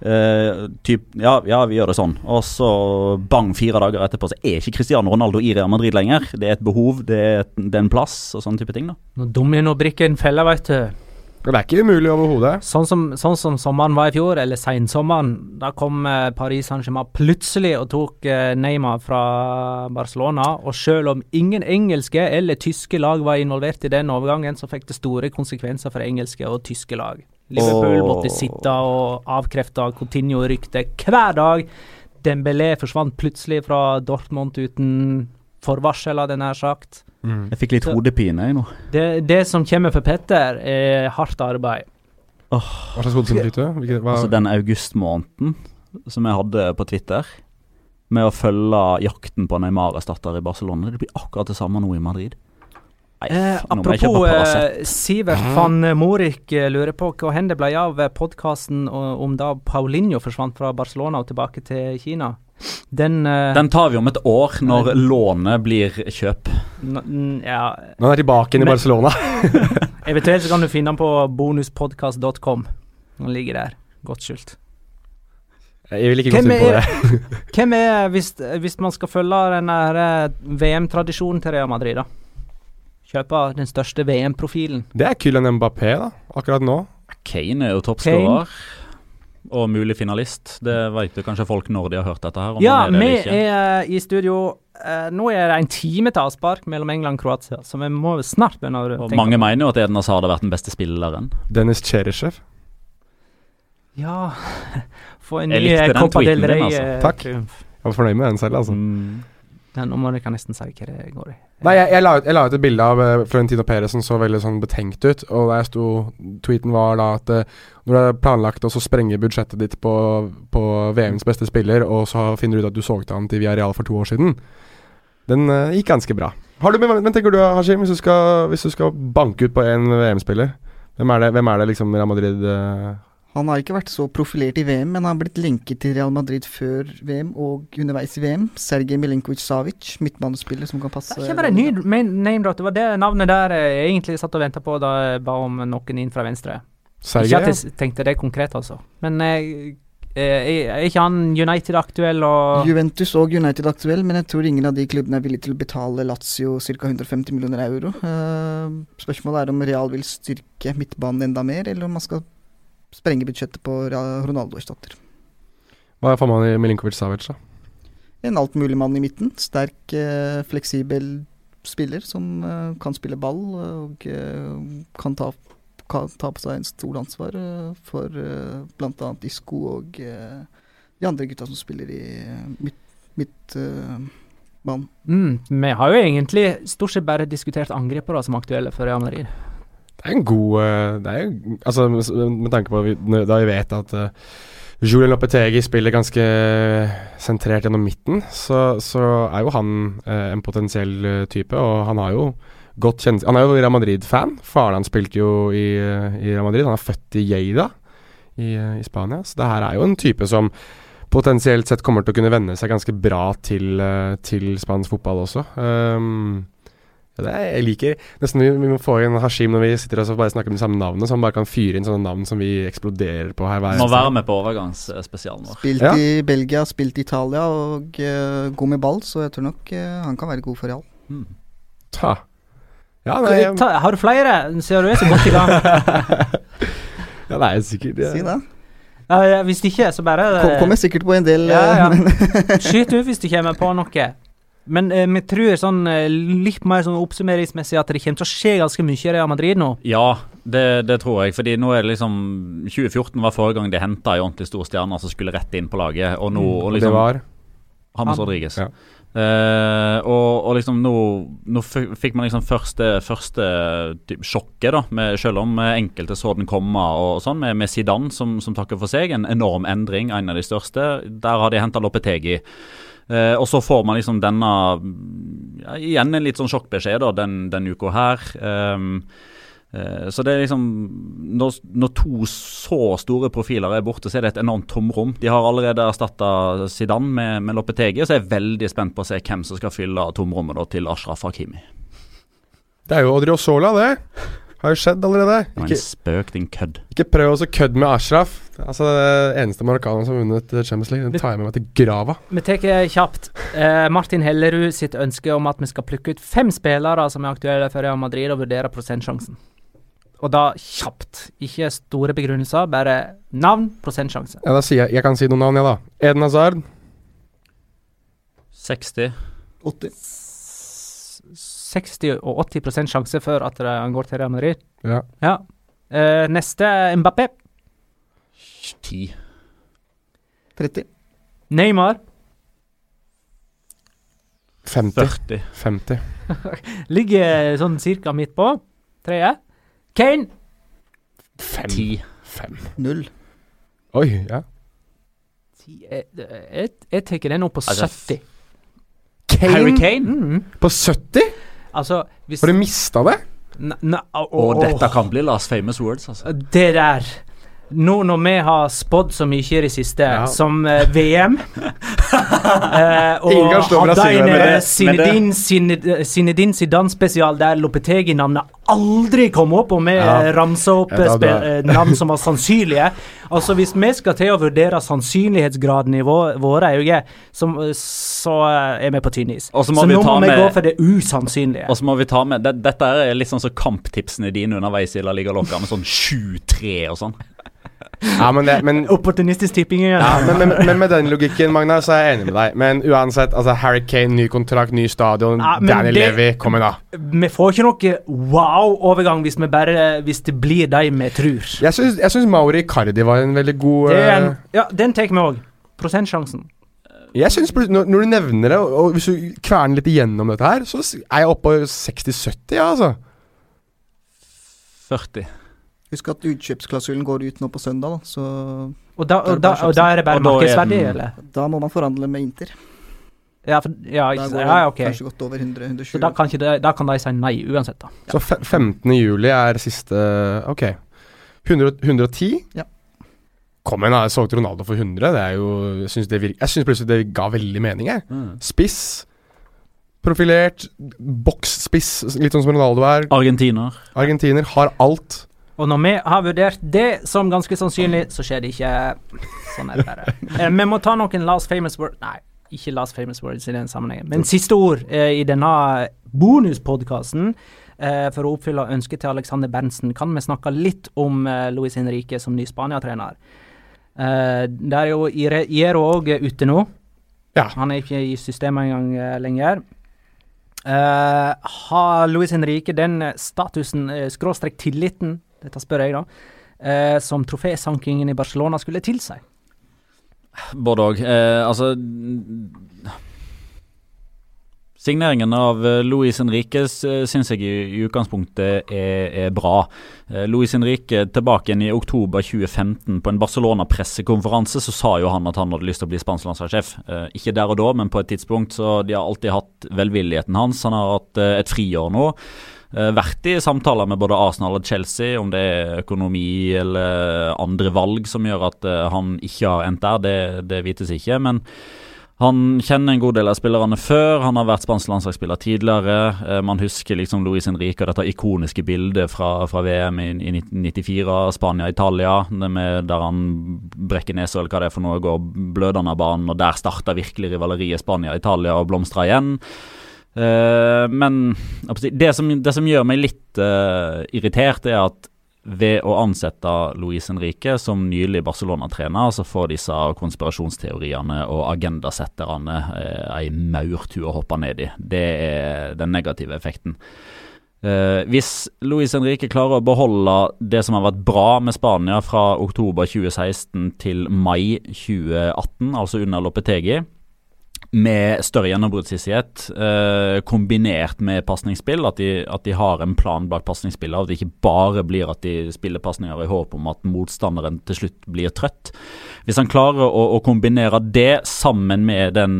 Uh, typ, ja, ja, vi gjør det sånn. Og så bang, fire dager etterpå så er ikke Cristiano Ronaldo i Real Madrid lenger. Det er et behov, det er, det er en plass og sånne type ting. da
Nå Dominobrikken feller, veit du.
Det er ikke umulig overhodet.
Sånn som, sånn som sommeren var i fjor, eller sensommeren. Da kom eh, Paris Saint-Germain plutselig og tok eh, Neymar fra Barcelona. Og selv om ingen engelske eller tyske lag var involvert i den overgangen, så fikk det store konsekvenser for engelske og tyske lag. Liverpool oh. måtte sitte og avkrefte Coutinho-ryktet hver dag. Dembélé forsvant plutselig fra Dortmund uten forvarsel, hadde jeg nær sagt.
Mm. Jeg fikk litt hodepine, jeg nå.
Det, det, som kommer for Petter, er hardt arbeid.
Oh. Hva slags hodepine fikk du?
Altså den augustmåneden som jeg hadde på Twitter, med å følge jakten på Neymar-erstatter i Barcelona. Det blir akkurat det samme nå i Madrid.
Eh, apropos eh, Sivert van Morik eh, lurer på hva hen det ble av eh, podkasten om da Paulinho forsvant fra Barcelona og tilbake til Kina. Den,
eh, Den tar vi om et år, når lånet blir kjøp.
ja
Når han er tilbake inn i Barcelona.
eventuelt så kan du finne den på bonuspodkast.com. Den ligger der, godt skjult.
Jeg vil ikke gå inn på det.
hvem er, hvis, hvis man skal følge denne VM-tradisjonen til Real Madrid, da? Kjøpe den største VM-profilen.
Det er Kylian Mbappé, da, akkurat nå.
Kane er jo toppskårer. Og mulig finalist. Det vet jo kanskje folk når de har hørt dette her.
ja, vi er i studio. Uh, nå er det en time til avspark mellom England og Kroatia, så vi må snart begynne å
tenke Mange mener jo at Eden Hazard har vært den beste spilleren.
Dennis Cherishev.
Ja Få en ny Copa del Rey. Altså.
Takk. Jeg var fornøyd med den selv, altså. Mm.
Nå må dere nesten si hva det går i.
Nei, jeg, jeg, la ut, jeg, la ut, et bilde av uh, Florentino Perez som så veldig sånn betenkt ut. Og der sto Tweeten var da at uh, når du har planlagt å sprenge budsjettet ditt på, på VMs beste spiller, og så finner du ut at du solgte han til Villarreal for to år siden, den uh, gikk ganske bra. Har du, men, tenker du, Hashim, hvis du skal, hvis du skal banke ut på en VM-spiller, hvem, hvem, er det liksom Real Madrid
han har ikke vært så profilert i VM, men han har blitt linket til Real Madrid før VM og underveis i VM. Sergej Milinkovic-Savic, midtbanespiller som kan passe.
Det er ikke bare en ny name drop. Det var det navnet der jeg egentlig satt og venta på da jeg ba om noen inn fra venstre. Sergej, ikke at jeg tenkte det konkret, altså. Men eh, eh er ikke han United aktuell og
Juventus og United aktuell, men jeg tror ingen av de klubbene er villige til å betale Lazio ca. 150 millioner euro. Uh, spørsmålet er om Real vil styrke midtbanen enda mer, eller om man skal sprenge budsjettet på Ra- Ronaldo-erstatter.
Hva får man i Milinkovic Savic, da?
En altmuligmann i midten. Sterk, eh, fleksibel spiller som eh, kan spille ball og eh, kan ta, kan ta på seg en stor ansvar for eh, bl.a. Disko og de andre gutta som spiller i midt, midt eh.
Mm, vi har jo egentlig stort sett bare diskutert angripere som aktuelle for Real Madrid.
Det er en god eh, Det er Altså, med- tanke på da vi vet at uh, Julian Lopetegi spiller ganske sentrert gjennom midten, så, så er jo han uh, en potensiell type, og han har jo godt kjennskap Han er jo Real Madrid-fan. Faren hans spilte jo i, i Real Madrid. Han er født i Lleida i, i Spania, så det her er jo en type som potensielt sett kommer til å kunne venne seg ganske bra til, til spansk fotball også. Um, ja, det er, jeg liker Nesten vi, vi må få inn Hashim når vi sitter og bare snakker om de samme navnene, så han bare kan fyre inn sånne navn som vi eksploderer på her hver
Må være med på overgangsspesialen vår.
Spilt
Ja.
i Belgia, spilt i Italia og uh, god med ball, så jeg tror nok uh, han kan være god for Real.
Mm.
Ta. Ja, nei, jeg,
Ta, har du flere? Ser du er så godt i gang.
ja, er sikkert Ja.
Si det.
Ja, hvis ikke, så bare
Kom, kommer sikkert på en del
Ja,
eh,
ja. Skyt ut hvis du kommer på noe. Men eh, vi tror sånn eh, litt mer sånn oppsummeringsmessig at det kommer til å skje ganske mye i Real Madrid nå.
Ja, det, det tror jeg. Fordi nå er det liksom 2014 var forrige gang de henta en ordentlig stor stjerne som skulle rett inn på laget. Og nå og
Og
liksom,
det var
Hamas-Rodriges.
Rodriguez.
ja.
Uh, og, og liksom nå, nå fikk man liksom første, første typ sjokket, da. Med, selv om eh, enkelte så den komme og sånn, med, med Zidane som, som takker for seg. En enorm endring, en av de største. Der har de henta Lopetegi. Eh, og så får man liksom denne ja, Igjen en litt sånn sjokkbeskjed da, den, den uka her. Um, eh, så det er liksom når, når to så store profiler er borte, så er det et enormt tomrom. De har allerede erstatta Zidane med, med Lopetegi, så jeg er veldig spent på å se hvem som skal fylle tomrommet da, til Ashraf Hakimi.
Det er jo Odriozola, det. Har jo skjedd allerede.
Det var
Ikke,
en spøk, din kødd.
ikke prøv å kødde med Ashraf. Altså, det eneste marokkaneren som har vunnet Champions League. Den tar jeg med meg til grava.
Vi tar kjapt. Eh, Martin Hellerud sitt ønske om at vi skal plukke ut fem spillere som er aktuelle for Real Madrid, og vurdere prosentsjansen. Og da kjapt. Ikke store begrunnelser, bare navn, prosentsjanse.
Ja, da sier jeg Jeg kan si noen navn, jeg, da. Eden Hazard.
60.
80.
60 og 80% sjanse for at han går til Real Madrid.
Ja.
Ja. Uh, neste Mbappé.
10.
30.
Neymar.
50.
40.
50.
Ligger sånn cirka midt på. Tredje. Kane.
10.
5.
0.
Oi, ja.
Ti- Jeg, jeg, jeg tar den opp på
Altså,
70.
Harry Kane?
Mm.
På 70?
Altså, hvis
Har du mista det?
N- å-
Og
å-
dette kan bli last famous words, altså.
Det der Nå når vi har spådd så mye i det siste,
Ja.
som uh, VM uh, Og
Ingen kan
hadde en
men
eh,
det-
Zinedine Zined- Zinedine Zidane-spesial der Lopetegi-navnet aldri kom opp, og vi
Ja.
ja. ramsa opp
Ja, da-
eh, spe- eh, navn som var sannsynlige. Altså Hvis vi skal til å vurdere sannsynlighetsgraden i våre øyne, som, eh, så eh, er vi på tynn is.
Så må
Så
vi
nå
ta
må vi gå for det usannsynlige.
Og så må vi ta med det, Dette er litt sånn som kamptipsene dine underveis i La Liga Loca, med sånn 7-3 og sånn.
Ja, men, det, men,
Opportunistisk tipping
ja, men, men, men med den logikken, Magna, så er jeg enig med deg. Men uansett, altså Harry Kane, ny kontrakt, ny stadion,
Ja,
Danny
det-
Levy, kom igjen, da.
Vi får ikke noe wow-overgang hvis, hvis det blir de vi tror.
Jeg syns, Mauri Cardi var en veldig god
Det er en,
eh,
ja, den tar vi òg. Prosentsjansen.
Jeg synes, når, når du nevner det, og, og hvis du kverner litt igjennom dette her, så er jeg oppe på 60-70, ja, altså.
40.
Husk at utkjøpsklausulen går ut nå på søndag, da, så
Og da, og, da, og da er det bare
er
markedsverdi, eller?
da må man forhandle med Inter.
Ja, for, ja, ikke, ja, ok.
kanskje godt over 100 120.
Så da kan, ikke de, da kan de si nei uansett, da.
Så fe 15. juli er siste Ok. 100, 110?
Ja.
Kom igjen, da. Jeg solgte Ronaldo for 100. Det er jo Jeg syns, plutselig det ga veldig mening, jeg.
Mm.
Spiss. Profilert. Boksspiss, litt sånn som Ronaldo er.
Argentiner.
Argentiner. Har alt.
Og når vi har vurdert det som ganske sannsynlig, så skjer det ikke. Sånn er det bare. Eh, vi må ta noen last famous word Nei, ikke last famous words i den sammenhengen. Men siste ord eh, i denne bonuspodkasten. eh, for å oppfylle ønsket til Alexander Berntsen, kan vi snakke litt om eh, Luis Henrique som ny Spania-trener. Eh, der er jo Iero òg ute nå.
Ja.
Han er ikke i systemet engang eh, lenger. Har Luis Henrique den statusen, eh, skråstrek tilliten, dette spør jeg da, eh, som trofésankingen i Barcelona skulle tilsi?
Både òg. Eh, altså Signeringen av eh, Luis Henrique syns jeg i, utgangspunktet er, er bra. Eh, Luis Henrique tilbake igjen i oktober 2015 på en Barcelona-pressekonferanse så sa jo han at han hadde lyst til å bli spansk landslagssjef. Eh, ikke der og da, men på et tidspunkt. Så de har alltid hatt velvilligheten hans. Han har hatt eh, et friår nå. Eh, vært i samtaler med både Arsenal og Chelsea om det er økonomi eller andre valg som gjør at eh, han ikke har endt der. Det, det vites ikke. men han kjenner en god del av spillerne før. Han har vært spansk landslagsspiller tidligere. Eh, man husker liksom Luis Henrique og dette ikoniske bildet fra, fra VM i, i 1994, Spania-Italia, der han brekker nesa eller hva det er for noe, går blødende av banen. Og der starta virkelig rivaleriet Spania-Italia og blomstra igjen. Uh, men det som, det som, gjør meg litt uh, irritert, er at ved å ansette Luis Henrique som nylig Barcelona-trener, så får disse konspirasjonsteoriene og agendasetterne eh, ei maurtue å hoppe ned i. Det er den negative effekten. Eh, hvis Luis Henrique klarer å beholde det som har vært bra med Spania fra oktober 2016 til mai 2018, altså under Lopetegi, med større gjennombruddshissighet, eh, kombinert med pasningsspill. At, at, de har en plan bak pasningsspillet, og at det ikke bare blir at de spiller pasninger i håp om at motstanderen til slutt blir trøtt. Hvis han klarer å, å kombinere det sammen med den,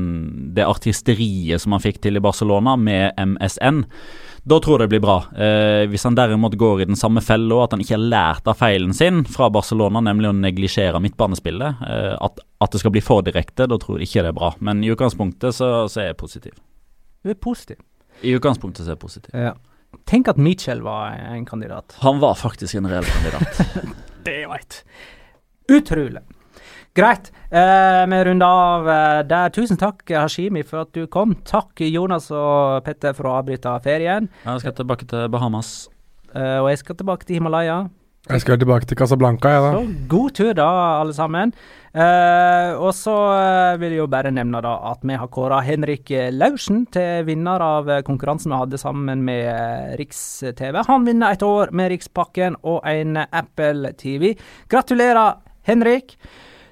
det artisteriet som han fikk til i Barcelona, med MSN, da tror jeg det blir bra. Eh, hvis han derimot går i den samme fella, at han ikke har lært av feilen sin fra Barcelona, nemlig å neglisjere midtbanespillet, eh, at, at, det skal bli for direkte, da tror jeg ikke det er bra. Men i utgangspunktet så, så er jeg positiv.
Du er positiv?
I utgangspunktet så er jeg positiv.
Ja. Tenk at Mitchell var en kandidat.
Han var faktisk en reell kandidat.
det veit. Utrolig. Greit. Eh, vi runder av eh, der. Tusen takk, Hashimi, for at du kom. Takk, Jonas og Petter, for å avbryte ferien.
Jeg skal tilbake til Bahamas.
Eh, og jeg skal tilbake til Himalaya.
Jeg skal tilbake til Casablanca, jeg, da.
Så god tur, da, alle sammen. Eh, og så eh, vil jeg jo bare nevne da at vi har kåra Henrik Laursen til vinner av konkurransen vi hadde sammen med eh, Riks-TV. Han vinner et år med Rikspakken og en Apple TV. Gratulerer, Henrik.